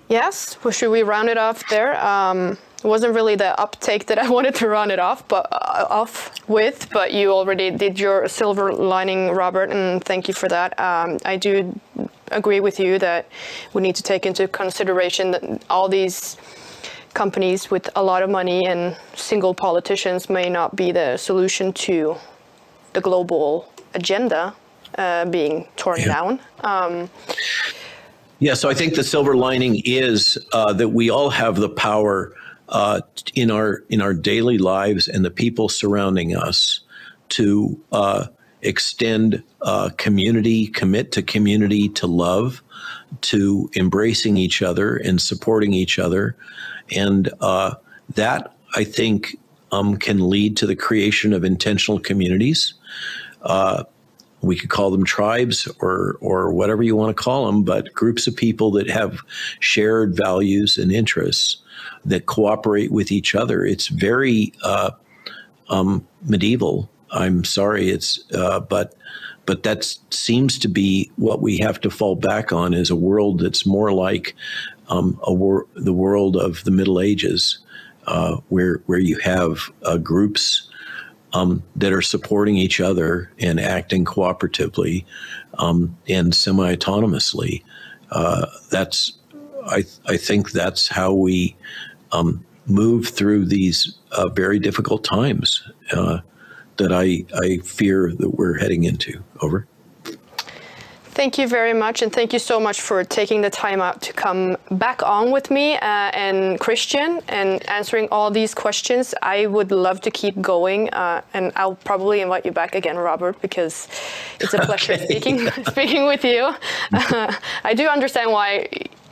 Yes, well, should we round it off there? Um, it wasn't really the uptake that I wanted to run it off, but uh, off with. But you already did your silver lining, Robert, and thank you for that. Um, I do agree with you that we need to take into consideration that all these companies with a lot of money and single politicians may not be the solution to the global agenda uh, being torn Yeah. down. Um, Yeah, so I think the silver lining is uh, that we all have the power uh, in our in our daily lives and the people surrounding us to uh, extend uh, community, commit to community, to love, to embracing each other and supporting each other, and uh, that I think um, can lead to the creation of intentional communities. We could call them tribes or or whatever you want to call them, but groups of people that have shared values and interests that cooperate with each other. It's very uh, um, medieval. I'm sorry, it's uh, but but that seems to be what we have to fall back on is a world that's more like um, a wor- the world of the Middle Ages, uh, where where you have uh, groups um, that are supporting each other and acting cooperatively um, and semi-autonomously. Uh, that's I, I think that's how we um, move through these uh, very difficult times uh, that I, I fear that we're heading into. Over. Thank you very much, and thank you so much for taking the time out to come back on with me uh, and Christian and answering all these questions. I would love to keep going, uh, and I'll probably invite you back again, Robert, because it's a pleasure speaking speaking with you. I do understand why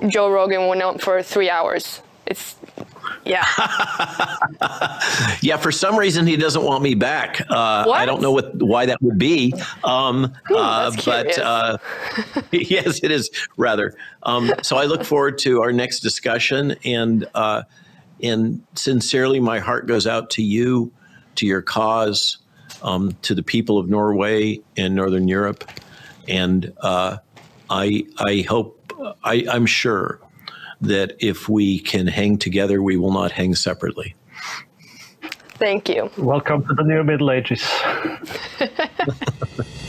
Joe Rogan went on for three hours. It's yeah. Yeah, for some reason he doesn't want me back. Uh, I don't know what why that would be. Um, uh, that's but uh, yes, it is rather. Um, so I look forward to our next discussion, and uh, and sincerely, my heart goes out to you, to your cause, um, to the people of Norway and Northern Europe, and uh, I I hope I, I'm sure that if we can hang together, we will not hang separately. Thank you. Welcome to the new Middle Ages.